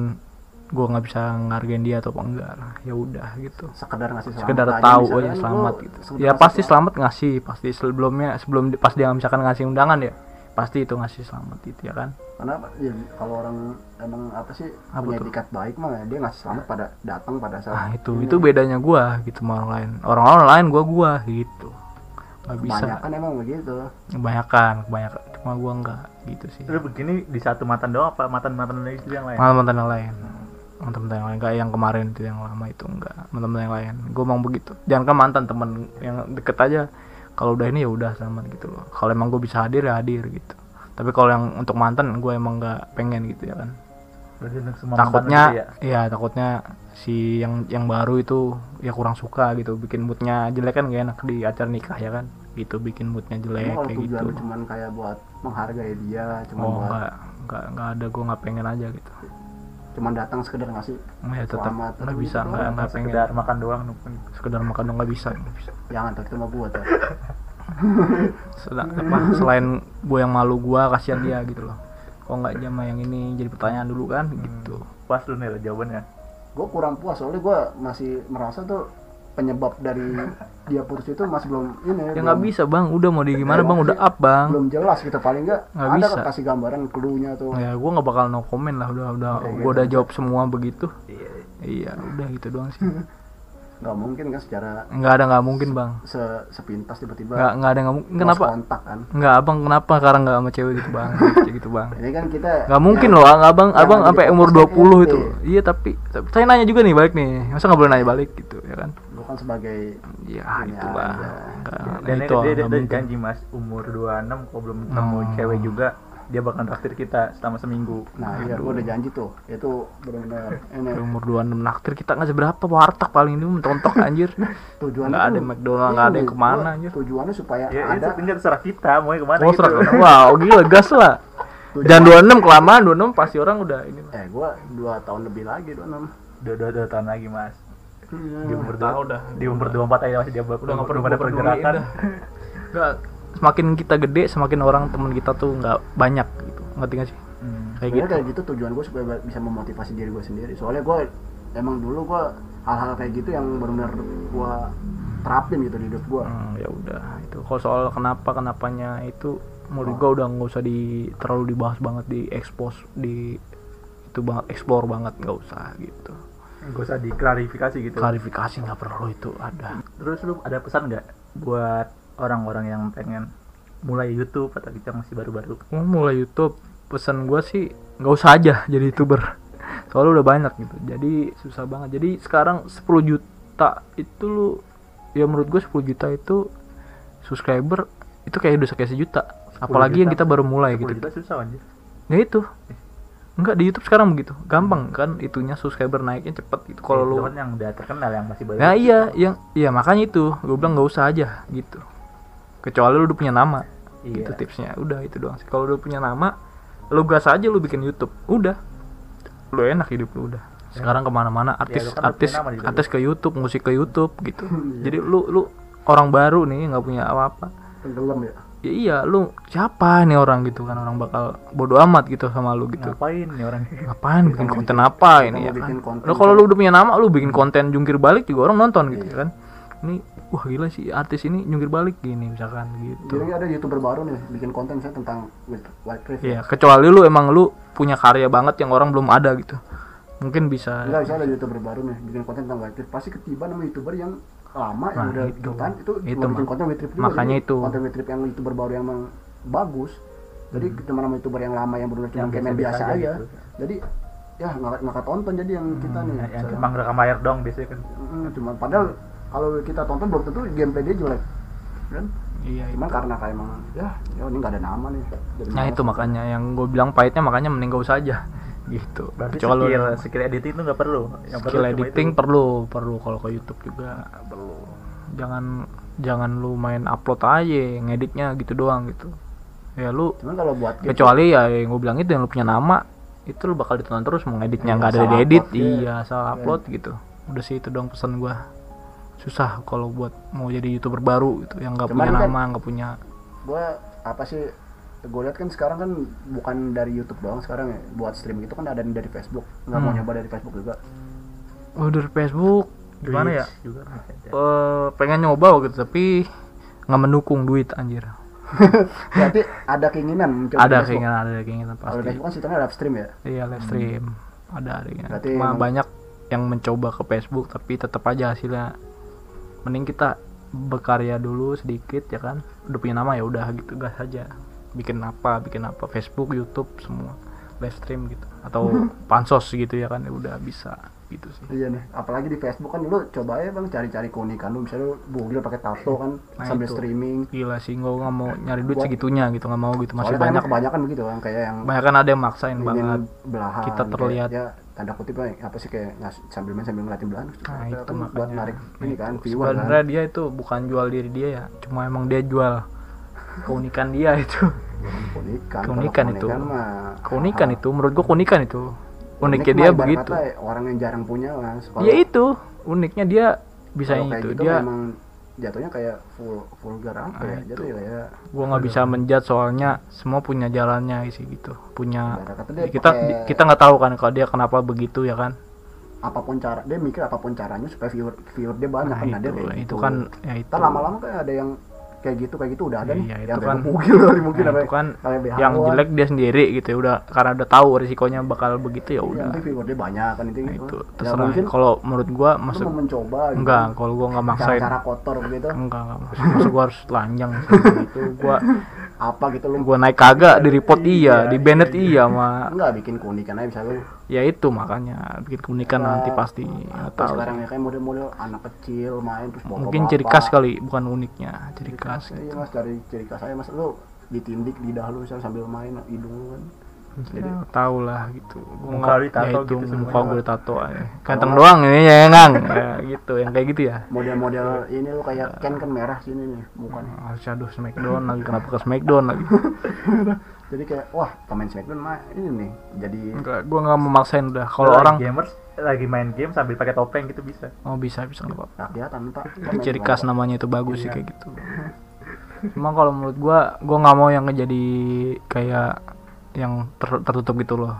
gua nggak bisa ngargain dia atau apa enggak. Ya udah gitu. Sekedar ngasih selamat sekedar aja, tahu aja kan selamat gitu. ya pasti selamat. ngasih pasti sebelumnya sebelum pas dia misalkan ngasih undangan ya pasti itu ngasih selamat itu ya kan? Karena ya, kalau orang emang apa sih Apa punya tuh? etikat baik mah dia ngasih selamat pada datang pada saat nah itu ini. itu bedanya gua gitu sama orang lain. Orang-orang lain gua gua gitu. Nggak bisa. Kebanyakan emang begitu. kebanyakan kebanyakan. Cuma gua enggak gitu sih. Lu begini di satu mantan doang apa mantan mantan itu yang lain? Mantan mantan yang lain. Mantan mantan yang lain. Kayak yang kemarin itu yang lama itu enggak mantan mantan yang lain. Gue mau begitu. Jangan kan mantan temen yang deket aja kalau udah ini ya udah sama gitu loh. Kalau emang gue bisa hadir ya hadir gitu. Tapi kalau yang untuk mantan gue emang nggak pengen gitu ya kan. Takutnya ya? iya takutnya si yang yang baru itu ya kurang suka gitu. Bikin moodnya jelek kan gak enak di acara nikah ya kan. Gitu bikin moodnya jelek kalau kayak gitu. cuman kayak buat menghargai dia, cuma oh buat enggak enggak enggak ada gue nggak pengen aja gitu cuman datang sekedar ngasih ya tetap Selamat. nggak bisa Gitu nggak doang. nggak pengen sekedar makan doang sekedar makan dong nggak bisa. Nggak bisa. Jangan tuh itu mah gua tuh. Sedang, apa, selain gue yang malu gue kasihan dia gitu loh. Kok nggak jama yang ini? Jadi pertanyaan dulu kan gitu. Pas lu nih jawabannya. Gua kurang puas soalnya gua masih merasa tuh penyebab dari dia putus itu masih belum ini ya nggak bisa bang. Udah mau di gimana bang? Udah up bang. belum jelas gitu. Paling nggak Nggak ada bisa. kan kasih gambaran clue-nya tuh ya gue nggak bakal no comment lah. Udah udah Kayak gue gitu. udah jawab semua begitu. Iya iya. Udah gitu doang sih. Nggak mungkin kan secara nggak ada nggak mungkin bang. Se sepintas tiba-tiba nggak nggak ada nggak mungkin. kenapa? kontak kan. Nggak abang kenapa sekarang nggak sama cewek gitu bang? Kayak gitu bang. Ini kan kita nggak mungkin loh abang abang sampai umur podcast 20 ini, itu iya tapi, tapi saya nanya juga nih balik nih. Masa nggak boleh nanya balik gitu ya kan gua kan sebagai ya Ini itulah aja. Nggak- dan nah, dia, itu dia, dia, dia janji mas umur 26 kalau belum ketemu Oh. cewek juga dia bakal traktir kita selama seminggu. Nah iya gua udah janji tuh. Itu benar-benar ini umur 26 naktir kita nggak seberapa warteg paling ini mentok anjir. Tujuannya nggak ada McDonald nggak ada yang ke mana anjir. tujuannya supaya ya ada. itu tinggal terserah kita mau yang ke mana oh gitu. serak wow gila gas lah. Tujuan- jangan 26 kelamaan 26 pasti orang udah ini. Lah. eh gua dua tahun lebih lagi dua enam. Dua, dua, dua tahun lagi mas di umur tahu dua dah. di umur 24 aja masih dia udah nggak perlu ada gua peduliin pergerakan. nggak semakin kita gede semakin orang teman kita tuh nggak banyak gitu. Ngerti nggak sih? Hmm. kayak gitu. kayak gitu tujuan gue supaya bisa memotivasi diri gue sendiri. Soalnya gue emang dulu gue hal-hal kayak gitu yang benar-benar gue terapin gitu di hidup gue. Hmm, ya udah. Itu kalau soal kenapa kenapanya itu menurut gua udah nggak usah di terlalu dibahas banget di expose di itu banget explore banget nggak usah gitu gak usah diklarifikasi gitu. Klarifikasi nggak perlu itu ada. Terus lu ada pesan nggak buat orang-orang yang pengen mulai YouTube atau gitu yang masih baru-baru? Mulai YouTube pesan gua sih nggak usah aja jadi youtuber. Soalnya udah banyak gitu jadi susah banget. Jadi sekarang 10 juta itu lu ya menurut gue 10 juta itu subscriber itu kayak udah kayak sejuta. Apalagi yang juta. kita baru mulai 10 gitu. juta susah anjir. Ya itu enggak di YouTube sekarang begitu. Gampang kan itunya subscriber naiknya cepet gitu. Kalau Ya, lu itu yang udah terkenal yang masih baru ya iya yang iya makanya itu. Gue bilang nggak usah aja gitu. Kecuali lu udah punya nama. Iya. itu tipsnya. Udah itu doang sih. Kalau udah punya nama lu gas aja lu bikin YouTube. Udah. Lu enak hidup lu udah. Sekarang ke mana-mana artis lu kan artis artis ke YouTube musik ke YouTube gitu. Jadi lu lu orang baru nih nggak punya apa-apa. Tenggelam ya. Ya iya lu siapa nih orang gitu kan orang bakal bodo amat gitu sama lu gitu ngapain nih orang ngapain bikin konten apa ini ya kan lu kalau lu udah punya nama lu bikin konten jungkir balik juga orang nonton gitu kan ini wah gila sih artis ini nyungkir balik gini misalkan gitu Jadi ada youtuber baru nih bikin konten saya tentang White Cliff. Iya, kecuali lu emang lu punya karya banget yang orang belum ada gitu. Mungkin bisa. Enggak, saya ada youtuber baru nih bikin konten tentang White. Pasti ketiban sama youtuber yang lama yang Nah, udah itu. ikutan itu, Itu, cuma bikin konten White Cliff juga. Makanya itu. konten White Cliff yang youtuber baru yang emang bagus. Jadi cuma sama youtuber yang lama yang benar cuma Yang kayak biasa-biasa biasa aja aja. gitu. Jadi ya nggak nggak tonton jadi yang kita nih. yang Saya- cuma rekam layar dong biasanya kan Mm, cuma padahal kalau kita tonton belum tentu gameplay dia jelek kan Iya, cuman itu. karena kayak emang ya ya ini nggak ada nama nih Jadi Nah, itu makanya yang gue bilang pahitnya makanya mending gak usah aja gitu. berarti Kecuali skill skill editing itu nggak perlu. Yang perlu skill cuma editing itu. perlu perlu. Kalau ke YouTube juga perlu. Jangan jangan lu main upload aja ngeditnya gitu doang gitu. Ya lu cuman kalau buat gitu, kecuali ya yang gue bilang itu yang lu punya nama itu lu bakal ditonton terus mau ngeditnya Iya, nggak ada asal diedit upload, iya. iya asal upload gitu. Udah sih itu dong pesan gua. Susah kalau buat mau jadi youtuber baru gitu yang nggak punya kan- nama nggak punya gue apa sih gue lihat kan sekarang kan bukan dari YouTube doang sekarang ya. Buat streaming itu kan ada yang dari Facebook. Nggak mau Hmm. nyoba dari Facebook juga. Oh dari Facebook? Gimana ya? Juga. Eh, pengen nyoba gitu tapi nggak mendukung duit anjir. Berarti ada keinginan mencoba ada keinginan ada keinginan kalau pasti. Facebook kan sistemnya live stream ya? Iya live stream. Ada ada keinginan. Berarti cuma emang- banyak yang mencoba ke Facebook tapi tetap aja hasilnya. Mending kita berkarya dulu sedikit ya kan? Udah punya nama ya udah gitu gas aja bikin apa bikin apa Facebook YouTube semua live stream gitu atau pansos gitu ya kan ya udah bisa gitu sih. Iya nih apalagi di Facebook kan lu coba ya bang cari-cari keunikan lu misalnya bugil pakai tato kan Nah, sambil itu. streaming. Gila sih gue nggak mau nyari duit Buat- segitunya gitu nggak mau gitu masih kan banyak. kebanyakan begitu kan kayak yang banyak kan ada yang maksain banget. belahan kita kayak, terlihat. ya tanda kutip apa sih kayak ngas- sambil main sambil ngeliatin belahan nah kan itu buat makanya. narik ini kan Itu. viewer kan. Sebenarnya dia itu bukan jual diri dia ya cuma emang dia jual keunikan dia itu. Keunikan Keunikan itu. mah keunikan hal- itu. Menurut gua keunikan itu. Uniknya unik dia begitu. kata orang yang jarang punya mas ya itu. Uniknya dia bisa itu. gitu dia memang jatuhnya kayak full vulgar apa Nah, ya? itu. jatuh ya kayak gua nggak bisa menjat soalnya semua punya jalannya sih gitu. Punya dia kita pakai kita nggak tahu kan kalau dia kenapa begitu ya kan? Apa pun cara dia mikir apa pun caranya supaya viewer viewer dia banyak nah kan. Nah, dia itu kayak itu gitu. kan ya itu. lama-lama kayak ada yang kayak gitu kayak gitu udah ada nih Iya, itu yang kan. bugil kali mungkin Nah, apa itu kan yang jelek dia sendiri gitu ya udah karena udah tahu risikonya bakal begitu ya Iya, udah nanti dia banyak kan itu nah gitu. itu ya terserah mungkin kalau menurut gua masuk mau mencoba gitu. enggak kalau gua nggak maksain cara-cara kotor begitu enggak enggak maksud, maksud gua harus telanjang gitu gua apa gitu lu? Gua naik kagak di report iya di banned iya. mah enggak bikin keunikan aja bisa lu ya itu makanya bikin keunikan Nah, nanti pasti tahu. sekarang ya kayak model-model anak kecil main terus bawa mungkin ciri khas kali bukan uniknya ciri khas iya gitu. mas dari ciri khas saya mas lu ditindik lidah lu sambil main hidung lu kan jadi tahu. lah gitu. Gua Muka nggak- ya itu, gitu muka gue tato aja. Ganteng doang ini ya ngang. Ya gitu. Yang kayak gitu ya? Model-model ini lu kayak Ken kan merah sini nih mukanya. Ah, shadow smackdown lagi. Kenapa ke smackdown lagi? Jadi kayak wah pemain Smackdown mah ini nih jadi enggak gua nggak mau maksain udah. Kalau orang gamers lagi main game sambil pakai topeng gitu bisa. Oh bisa bisa nggak apa-apa. Rakyatan pak. Itu ciri khas namanya itu bagus sih Iya. kayak gitu. Cuma kalau menurut gua gua nggak mau yang ngejadi kayak yang ter- tertutup gitu loh.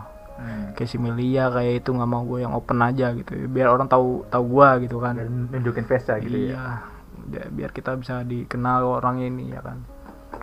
Kayak si Milia kayak itu nggak mau gue yang open aja gitu. Biar orang tahu tahu gua gitu kan. Dan nunjukin face gitu ya. Iya. Ya, biar kita bisa dikenal orang ini ya kan.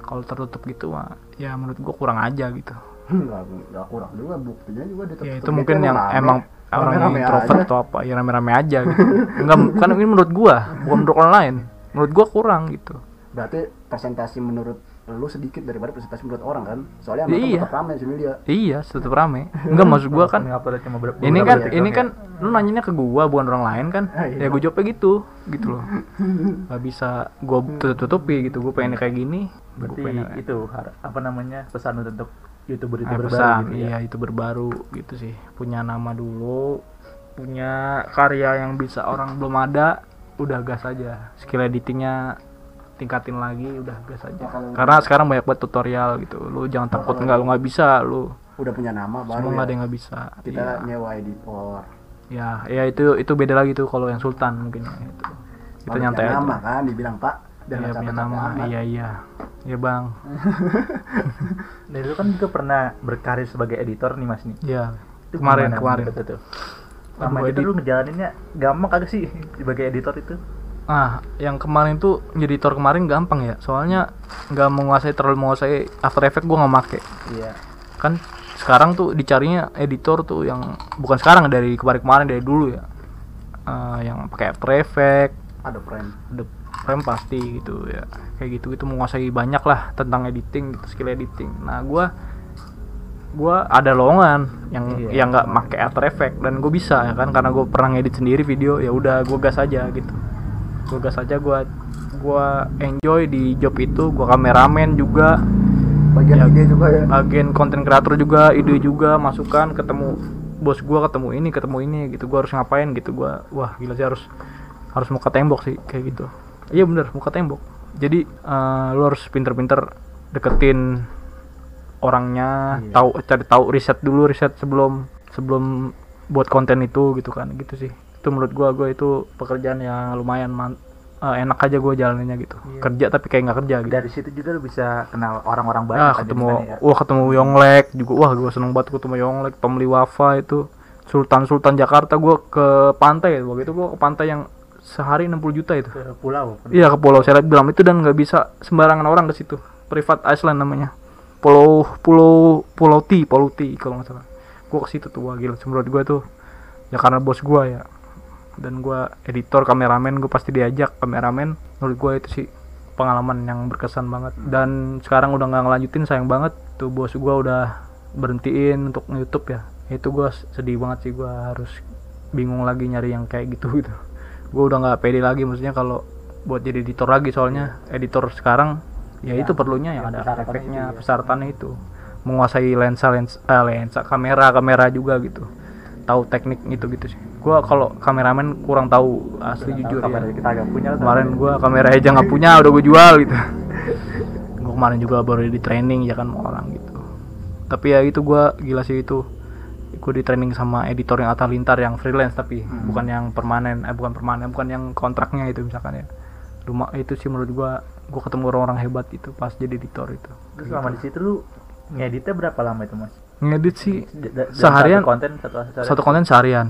Kalau tertutup gitu mah ya menurut gua kurang aja gitu. Nggak nggak kurang juga buktinya juga di ya itu mungkin yang rame. emang orang yang Rame-rame introvert aja. atau apa ya rame-rame aja gitu. Enggak kan ini menurut gua bukan menurut orang lain. Menurut gua kurang gitu. Berarti presentasi menurut lu sedikit daripada presentasi menurut orang kan? Soalnya Ya emang iya. tetap rame sini dia iya tetap rame. Enggak maksud gua kan cuma ber- ini kan ini kan lu nanyanya ke gua bukan orang lain kan? Ah, iya. ya gua jawabnya gitu gitu loh. Nggak bisa gua tutup tutupi gitu gua pengen kayak gini. Ya. berarti gua pengen itu har- apa namanya pesan untuk youtuber Ah, youtuber pesan, baru gitu ya? iya itu berbaru gitu sih. Punya nama dulu punya karya yang bisa orang belum ada udah gas aja. Skill editingnya tingkatin lagi udah gas aja. Kalau- karena sekarang banyak banget tutorial gitu. Lu jangan takut nggak lu nggak bisa lu udah punya nama baru semua ya. ada yang nggak bisa. Kita Iya. nyewa editor. Ya ya itu itu beda lagi tuh kalau yang sultan mungkin ya, itu. Kita nyantai punya aja. nama kan dibilang pak dan Iya punya nama. iya iya. Ya bang. Dan itu kan juga pernah berkarir sebagai editor nih mas nih. Ya Itu kemarin kemarin. Itu Aduh, Sama itu edit. lu ngejalaninnya gampang kagak sih sebagai editor itu ah yang kemarin tuh jadi editor kemarin gampang ya. Soalnya nggak menguasai terlalu menguasai After Effects gue nggak make. Iya. Kan sekarang tuh dicarinya editor tuh yang bukan sekarang dari kemarin-kemarin dari dulu ya. Eh, yang pakai After Effects. Ada friend ada frame pasti gitu ya. Kayak gitu gitu menguasai banyak lah tentang editing gitu skill editing. Nah gua gua ada lowongan yang Iya. yang nggak pakai After Effects dan gue bisa ya kan karena gue pernah ngedit sendiri video ya udah gue gas aja gitu gue gas aja gua gua enjoy di job itu gua kameramen juga. Bagian Ya. ide juga ya? agen konten kreator juga ide juga masukan ketemu bos gua ketemu ini ketemu ini gitu. Gua harus ngapain gitu. Gua wah gila sih harus harus muka tembok sih kayak gitu. Iya bener muka tembok. Jadi eh, lu harus pinter-pinter deketin orangnya Iya. tahu cari tahu riset dulu riset sebelum sebelum buat konten itu gitu kan. Gitu sih itu menurut gua gua itu pekerjaan yang lumayan man- eh, enak aja gua jalannya gitu. Iya. kerja tapi kayak nggak kerja gitu. Dari situ juga lu bisa kenal orang-orang banyak ah kan ketemu ya. wah ketemu Yonglek juga. Wah gue seneng banget ketemu Yonglek Tomli Wafa itu. Sultan Sultan Jakarta gue ke pantai. Waktu itu gue ke pantai yang sehari 60 juta itu. Ke pulau iya ke Pulau. Selebgram itu dan nggak bisa sembarangan orang ke situ. Privat Island namanya. Pulau Pulau Pulau T Pulau T kalau nggak salah. Gue ke situ tuh wah gila. Menurut gue tuh ya karena bos gue ya dan gue editor kameramen gue pasti diajak. Kameramen menurut gue itu sih pengalaman yang berkesan banget. Dan sekarang udah nggak ngelanjutin sayang banget. Tuh bos gue udah berhentiin untuk YouTube ya. Itu gue sedih banget sih. Gue harus bingung lagi nyari yang kayak gitu gitu. Gue udah nggak pede lagi maksudnya kalau buat jadi editor lagi soalnya. Editor sekarang ya, Ya, itu perlunya yang yang ada efeknya itu ya. persyaratannya itu. Menguasai lensa lensa eh, lensa kamera kamera juga gitu tahu teknik itu gitu sih. Gue kalau kameramen kurang tahu asli jujur ya. Kamera kita agak punya kemarin gua kamera aja nggak punya udah gue jual gitu. Gua kemarin juga baru di training ya kan orang gitu. Tapi ya itu gua gila sih itu. Gue di training sama editor yang Atta Lintar yang freelance tapi Hmm. bukan yang permanen eh bukan permanen bukan yang kontraknya itu misalkan ya. Rumah itu sih menurut gua gua ketemu orang-orang hebat itu pas jadi editor itu. Terus selama di situ lu ngeditnya berapa lama itu mas ngedit sih D- da- dalam Seharian- satu konten satu, satu, satu konten seharian.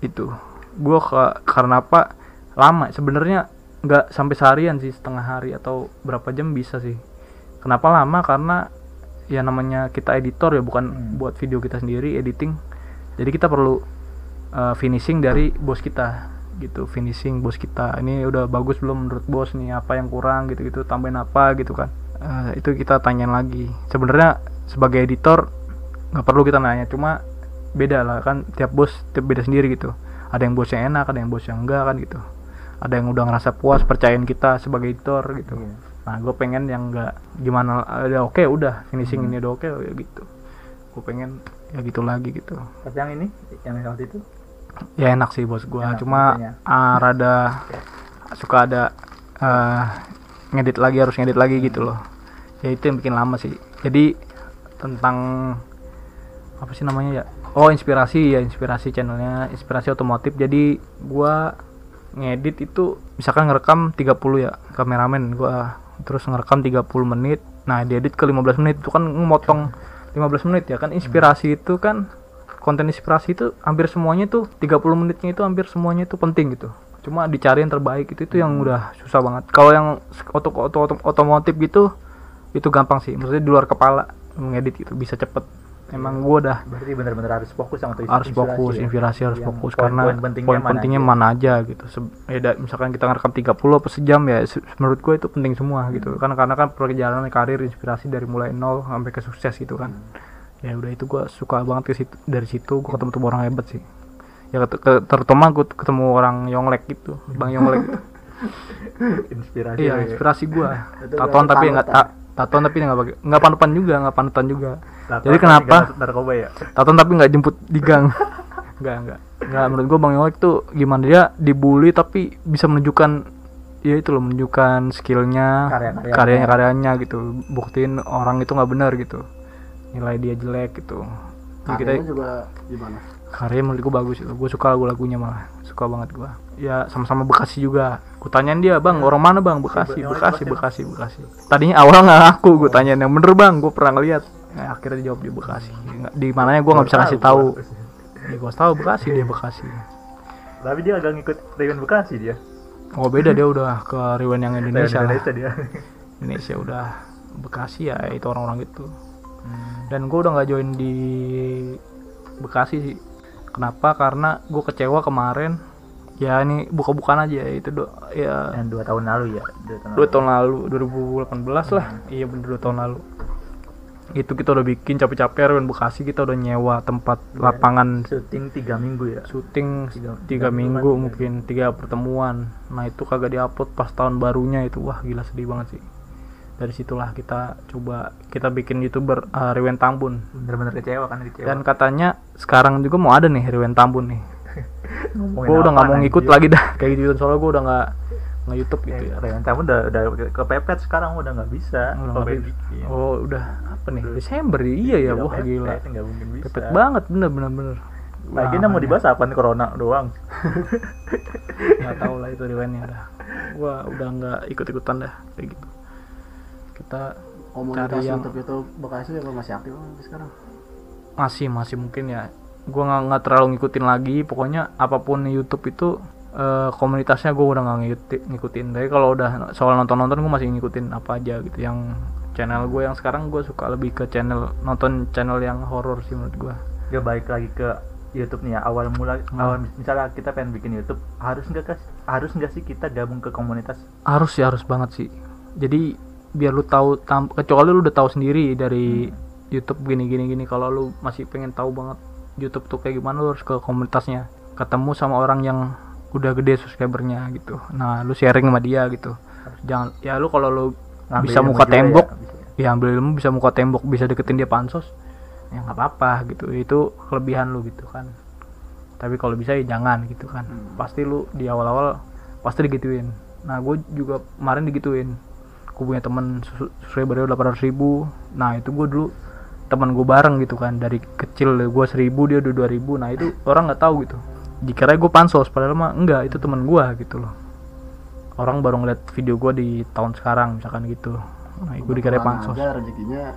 Itu. Gua ke, karena apa? Lama. Sebenarnya nggak sampai seharian sih setengah hari atau berapa jam bisa sih. Kenapa lama? Karena ya namanya kita editor ya bukan Hmm. buat video kita sendiri editing. Jadi kita perlu uh, finishing dari bos kita gitu. Finishing bos kita. Ini udah bagus belum menurut bos nih? Apa yang kurang? Gitu gitu tambahin apa? Gitu kan. Uh, itu kita tanyain lagi. Sebenarnya sebagai editor nggak perlu kita nanya cuma beda lah kan tiap bos tiap beda sendiri gitu. Ada yang bosnya enak ada yang bos yang enggak kan gitu. Ada yang udah ngerasa puas percayain kita sebagai editor gitu. Iya. nah gue pengen yang enggak gimana ada oke udah finishing ini udah oke ya gitu. Gue pengen ya gitu lagi gitu. Tapi yang ini yang waktu itu? Ya enak sih bos gua Enak, cuma ah, rada suka ada eh, ngedit lagi harus ngedit lagi gitu loh. Ya itu yang bikin lama sih. Jadi tentang apa sih namanya ya? Oh inspirasi ya inspirasi channelnya inspirasi otomotif. Jadi gua ngedit itu misalkan ngerekam 30 ya kameramen gua. Terus ngerekam 30 menit. Nah diedit ke 15 menit. Itu kan memotong 15 menit ya kan. Inspirasi itu kan konten inspirasi itu hampir semuanya tuh 30 menitnya itu hampir semuanya itu penting gitu. Cuma dicari yang terbaik itu itu yang udah susah banget. Kalau yang oto, oto, oto- otomotif gitu itu gampang sih. Maksudnya di luar kepala ngedit gitu bisa cepet emang gua udah berarti bener-bener harus fokus sama tuh harus fokus ya? inspirasi harus Yang fokus poin-poin karena pentingnya poin mana pentingnya aja. mana aja gitu Se- ya, misalkan kita ngerekam 30 apa sejam ya se- menurut gue itu penting semua gitu Hmm. kan karena kan perjalanan karir inspirasi dari mulai nol sampai ke sukses gitu kan Hmm. ya udah itu gue suka banget ke situ dari situ gue ketemu tuh orang hebat sih ya ke- terutama gue ketemu orang Yonglek gitu bang Yonglek gitu. inspirasi iya ya. inspirasi gue tatoan tapi nggak tatoan tapi nggak pakai nggak panutan juga nggak panutan juga Tato jadi apa kenapa? narkoba ya? Taton tapi nggak jemput di gang. Enggak, enggak. Enggak menurut gua Bang Yolek tuh gimana dia dibully tapi bisa menunjukkan ya itu loh menunjukkan skillnya Karya-karyanya. karyanya karyanya gitu. Buktiin orang itu nggak benar gitu. Nilai dia jelek gitu. Jadi kita Karyanya juga gimana? Karya menurut gua bagus itu gue suka lagu-lagunya malah. Suka banget gua. Ya sama-sama Bekasi juga. Gue tanyain dia bang orang mana bang? Bekasi Bekasi Bekasi Bekasi tadinya awal nggak ngaku gue tanyain yang bener bang gue pernah ngeliat nah, akhirnya dijawab di Bekasi. Di mananya gue nggak bisa ngasih tahu. Ya gue tahu Bekasi dia Bekasi. Tapi dia agak ngikut Rewan Bekasi dia. Oh beda dia udah ke Rewind yang Indonesia lah. Indonesia dia. Indonesia udah Bekasi ya itu orang-orang gitu. Hmm. dan gue udah nggak join di Bekasi sih. Kenapa? Karena gue kecewa kemarin. Ya ini buka-bukaan aja itu do ya. Yang dua tahun lalu ya? Dua tahun lalu. 2018 lah. Iya bener dua tahun lalu itu kita udah bikin capek-capek Rewind Bekasi kita udah nyewa tempat lapangan. Syuting tiga minggu ya? Syuting Tiga- tiga tiga minggu bulan, mungkin. Tiga pertemuan. Nah itu kagak diupload pas tahun barunya itu. Wah gila sedih banget sih. Dari situlah kita coba kita bikin youtuber uh, Rewind Tambun. Bener-bener kecewa kan kecewa. Dan katanya sekarang juga mau ada nih Rewind Tambun nih. Gue udah nggak mau ngikut lagi dah. Kayak gitu soalnya gue udah nggak nge YouTube gitu Eh, ya. Rehan Tamu udah udah kepepet sekarang udah nggak bisa. Udah Kalau nggak pengen bisa. bikin. oh udah apa nih? Desember? Ya? iya ya wah gila. pepet, nggak mungkin bisa. Pepet banget. Bener bener bener. Lagi mau Makanya. dibahas apa nih? Corona doang? Nggak tahu lah itu Rewind-nya dah gua udah nggak ikut ikutan dah kayak gitu. Kita komunitas Cari yang- YouTube itu Bekasi apa masih aktif sampai sekarang? Masih masih mungkin ya. Gua nggak nggak terlalu ngikutin lagi. Pokoknya apa pun YouTube itu eh, komunitasnya gue udah nggak ngikutin ngikutin. Tapi kalau udah soal nonton nonton gue masih ngikutin apa aja gitu. Yang channel gue yang sekarang gue suka lebih ke channel nonton channel yang horor sih menurut gue Gak balik lagi ke YouTube nih ya. Awal mula Hmm. awal misalnya kita pengen bikin YouTube harus nggak harus nggak sih kita gabung ke komunitas? Harus sih harus banget sih. Jadi biar lu tahu tam- kecuali lu udah tahu sendiri dari YouTube gini gini gini. Kalau lu masih pengen tahu banget YouTube tuh kayak gimana lu harus ke komunitasnya. Ketemu sama orang yang udah gede subscribernya gitu. Nah lu sharing sama dia gitu. Jangan ya lu kalau lu Ngambil bisa muka juga tembok ya, ya. ya ambil ilmu bisa muka tembok bisa deketin dia pansos ya nggak apa-apa gitu. Itu kelebihan lu gitu kan. Tapi kalau bisa ya jangan gitu kan. Pasti lu di awal-awal pasti digituin. Nah gue juga kemarin digituin. Gue punya temen subscribernya 800 ribu. Nah itu gue dulu teman gue bareng gitu kan. Dari kecil gue seribu dia udah 2000 nah itu orang nggak tahu gitu dikira gue pansos padahal mah enggak itu teman gue gitu loh. Orang baru ngeliat video gue di tahun sekarang misalkan gitu. Nah gue dikira pansos. aja rezekinya.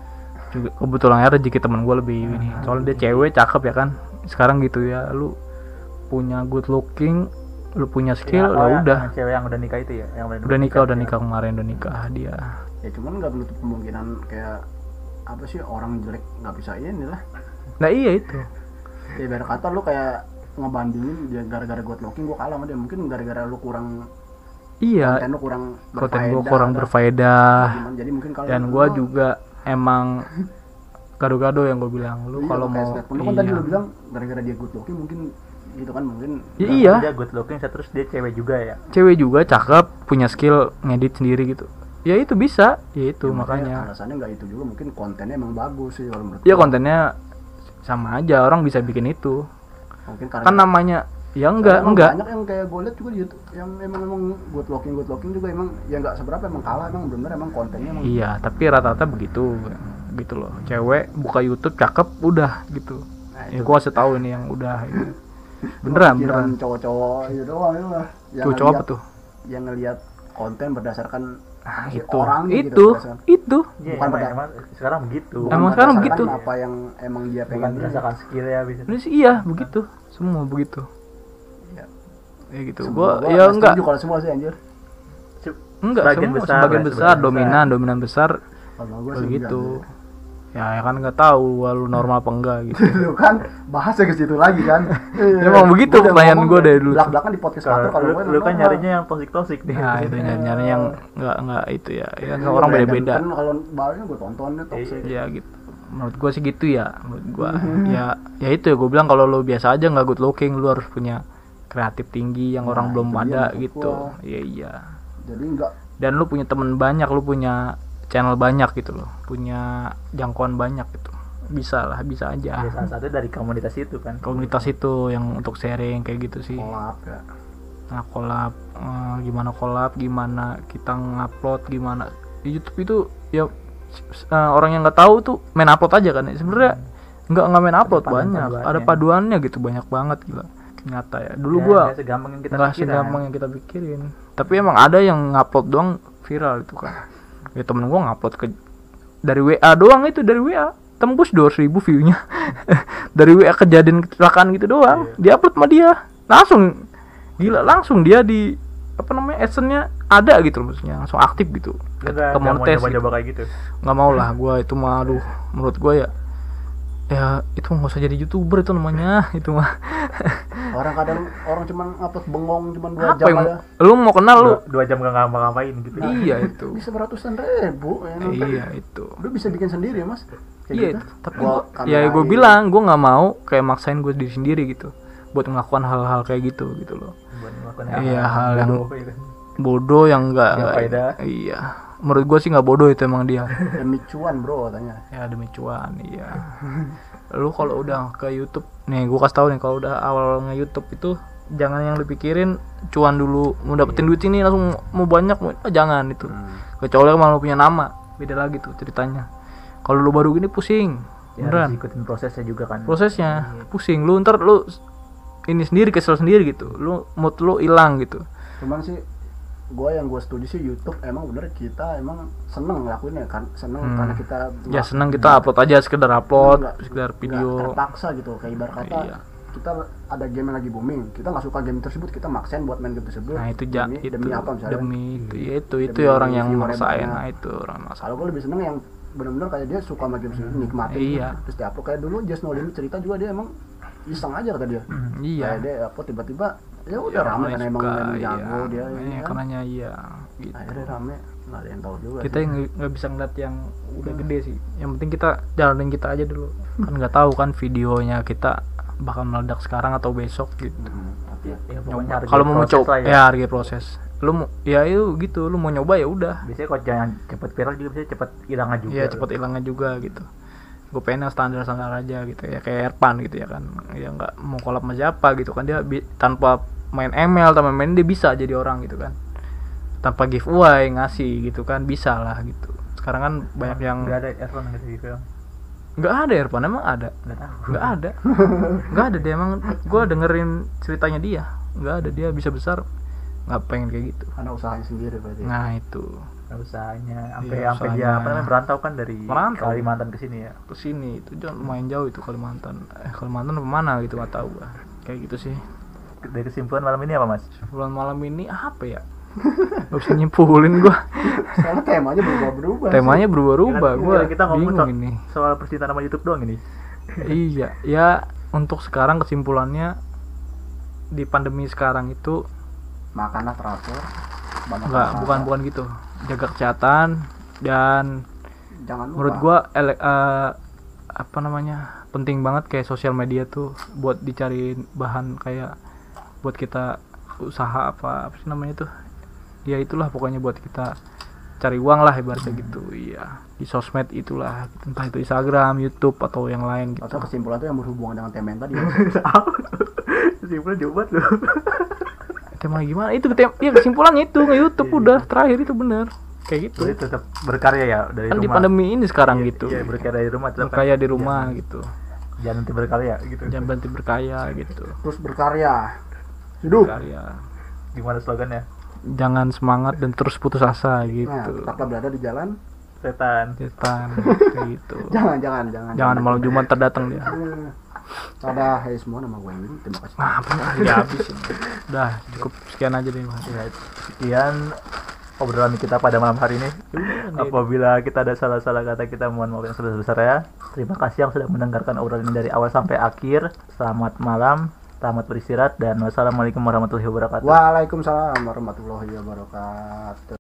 Juga kebetulan ya rezeki temen gue lebih ini. Soalnya dia cewek cakep ya kan? Sekarang gitu ya lu punya good looking lu punya skill oh, ya yang- udah. cewek yang udah nikah itu ya yang udah nikah udah nikah kemarin udah nikah dia. Ya cuman nggak menutup kemungkinan kayak apa sih orang jelek nggak bisa ini lah. Nah iya itu. Ya ibarat kata lu kayak ngebandingin dia gara-gara gue looking gue kalah sama dia. Mungkin gara-gara lu kurang iya konten lu kurang konten gue kurang berfaedah. jadi mungkin kalau dan gue juga emang gado-gado yang gue bilang. Lu iya, kalau mau statement. Lu kan tadi iya. lu bilang gara-gara dia good looking mungkin gitu kan mungkin Ya Nah, iya. Dia good looking terus dia cewek juga ya? Cewek juga cakep punya skill ngedit sendiri gitu. Ya itu bisa ya itu Ya, makanya alasannya nggak itu juga mungkin kontennya emang bagus sih kalau menurut ya kontennya sama aja orang bisa bikin itu mungkin karena kan namanya ya enggak Emang enggak. banyak yang kayak gue liat juga di YouTube yang emang emang good looking good looking juga emang ya nggak seberapa emang kalah emang bener emang kontennya emang iya tapi rata-rata begitu gitu loh. Cewek buka YouTube cakep udah gitu. Nah, ya gua kasih tahu ini yang udah ini. beneran beneran. cowok-cowok itu doang itu lah cowok apa tuh? yang ngelihat konten berdasarkan si itu orangnya gitu, itu berdasarkan- itu. Iya, Bukan emang, pada- emang sekarang begitu. Bukan Emang sekarang begitu. apa yang emang dia bukan pengen. berdasarkan skill ya bisa. Sih iya begitu. Semua begitu. Iya. ya gitu. Semua gua gua ya nggak enggak. kalau semua sih anjir. Enggak sebagian semua besar sebagian besar. sebagian dominan dominan besar. Kalau gue sih begitu ya, ya kan nggak tahu lu normal apa enggak gitu. Lu kan bahasnya ke situ lagi kan? Emang begitu Gua udah pertanyaan ya, dari dulu. belak-belakan di podcast kalau lu, gue lu kan nyarinya yang toxic toxic nih. Nah itu nyari nyari yang nggak nggak itu ya. Ya kan Iya, orang beda kan beda kalau bawahnya gue tontonnya toxic. Ya gitu. Menurut gua sih gitu ya menurut gua. Ya ya itu ya gue bilang kalau lu biasa aja nggak good looking lu harus punya kreatif tinggi yang Nah, orang belum itu dia ada gitu. iya iya. Jadi enggak dan lu punya temen banyak lu punya channel banyak gitu loh punya jangkauan banyak gitu. Bisa lah bisa aja. Ya, salah satu dari komunitas itu kan. Komunitas itu yang untuk sharing kayak gitu sih. Kolab ya. Nah collab eh, gimana collab gimana kita ngupload gimana. Di YouTube itu ya eh, orang yang nggak tahu tuh main upload aja kan ya. sebenarnya nggak nggak main upload paduan- banyak. paduannya. ada paduannya gitu banyak banget gila. Nyata ya. Dulu Ya, gua nggak kita nggak segampang yang kita pikirin. Tapi emang ada yang ngupload doang viral itu kan ya temen gua ngupload ke dari WA doang itu dari WA tembus 200 ribu view-nya. Dari WA kejadian kecelakaan gitu doang. Iya. diupload sama dia. Langsung gila langsung dia di apa namanya adsense-nya ada gitu loh maksudnya. Langsung aktif gitu. Ke, Enggak, ke monetis gitu. kayak gitu. nggak mau lah gue itu aduh menurut gue ya ya itu nggak usah jadi youtuber itu namanya itu mah orang kadang orang cuman upload bengong cuman dua apa jam yang aja lu mau kenal lu Dua, dua jam gak ngapa-ngapain gitu. iya itu bisa beratusan ribu ya, iya itu lu bisa bikin sendiri mas Kayak iya gitu. itu. tapi Gua kamerain. ya gue bilang gue nggak mau kayak maksain gue diri sendiri gitu buat melakukan hal-hal kayak gitu gitu loh Buat melakukan Iya, hal yang- bodoh gitu. bodoh yang enggak Yang faedah. iya menurut gue sih nggak bodoh itu emang dia. Demi cuan bro katanya. Ya demi cuan iya. Lu kalau udah ke YouTube nih gue kasih tahu nih kalau udah awal nge YouTube itu jangan yang dipikirin cuan dulu. Mau dapetin duit ini langsung mau banyak mau ah, jangan itu. Kecuali kalau lu punya nama beda lagi tuh ceritanya. Kalau lu baru gini pusing Ya, beneran. ikutin prosesnya juga kan. prosesnya pusing. Lu ntar lu ini sendiri kesel sendiri gitu. Lu mood lu hilang gitu. Cuman sih gue yang gue studi sih YouTube emang bener kita emang seneng ngelakuinnya kan seneng Hmm. karena kita ya senang kita upload aja sekedar upload Nggak- sekedar video. terpaksa gitu. Kayak ibarat kata Iya. kita ada game yang lagi booming kita nggak suka game tersebut kita maksain buat main game tersebut. Nah itu ja, demi, itu demi apa misalnya? demi itu ya itu itu Demi ya orang yang maksain. nah itu orang maksain. Kalau gue lebih seneng yang bener-bener kayak dia suka sama game sendiri nikmatin. Iya. terus dia upload. Kayak dulu Just No Limit cerita juga dia emang iseng aja kata dia. Hmm, iya. Kayak dia upload tiba-tiba ya udah Ya, rame karena yang emang suka, emang iya. jago dia Iya, ya kan? karenanya iya gitu. Akhirnya rame nggak ada yang tahu juga kita nggak- bisa ngeliat yang udah gede sih. Yang penting kita jalanin kita aja dulu. Kan nggak tahu kan videonya kita bakal meledak sekarang atau besok gitu. Hmm, Ya, hargai kalau mau mencoba lah ya. hargai proses. Lu mau ya itu gitu. Lu mau nyoba ya udah. Biasanya kalau jangan cepet viral juga bisa cepet hilangnya juga. Iya cepet hilangnya juga gitu gue pengen yang standar standar aja gitu ya kayak Erpan gitu ya kan. Ya nggak mau kolab sama siapa gitu kan. Dia tanpa main ML tanpa main dia bisa jadi orang gitu kan. Tanpa giveaway ngasih gitu kan bisa lah gitu. Sekarang kan banyak yang Nggak ada gitu di film. nggak ada Erpan emang ada? Nggak nggak ada. Nggak ada dia emang gue dengerin ceritanya dia. Nggak ada dia bisa besar nggak pengen kayak gitu. Karena usahanya sendiri berarti nah itu. Usahanya. Sampai Iya, sampai dia apa namanya berantau kan dari Merantau. Kalimantan ke sini ya. ke sini. Itu jangan lumayan jauh itu Kalimantan. Eh Kalimantan mana gitu nggak tahu gua. Kayak gitu sih. Dari kesimpulan malam ini apa mas? bulan malam ini apa ya? Gak bisa nyimpulin gua. Soalnya temanya berubah-berubah temanya berubah-ubah Kan gua kita ngomong bingung soal, ini. soal percintaan sama YouTube doang ini. iya. Ya untuk sekarang kesimpulannya di pandemi sekarang itu makanlah teratur. Banyak nggak bukan bukan gitu. Jaga kesehatan dan jangan lupa. menurut gua ele- eh, apa namanya penting banget kayak sosial media tuh buat dicariin bahan kayak buat kita usaha apa apa sih namanya tuh? Ya itulah pokoknya buat kita cari uang lah ibaratnya gitu. Iya di sosmed itulah. Entah itu Instagram YouTube atau yang lain gitu. Atau kesimpulan itu yang berhubungan dengan temen tadi. Kesimpulan jauh banget loh. tema gimana? Itu tem ya kesimpulannya itu nge YouTube udah terakhir itu bener. Kayak gitu. Jadi tetap berkarya ya dari kan di rumah. pandemi ini sekarang Iya, gitu. Iya berkarya dari rumah. tetap kan. berkaya di rumah gitu. Jangan nanti berkarya gitu. jangan berhenti berkaya gitu. Terus berkarya. Hidup. Berkarya. Gimana slogannya? jangan semangat dan terus putus asa nah gitu. tetaplah berada di jalan. Setan. setan kayak gitu. Jangan jangan jangan. Jangan malam jumat terdatang dia. Eh, ada hai semua nama gue Win terima kasih nah ya habis ini. udah cukup sekian aja deh mas Ya, sekian obrolan kita pada malam hari ini. Apabila kita ada salah-salah kata kita mohon maaf yang sebesar ya. Terima kasih yang sudah mendengarkan obrolan ini dari awal sampai akhir. Selamat malam, selamat beristirahat dan wassalamualaikum warahmatullahi wabarakatuh. Waalaikumsalam warahmatullahi wabarakatuh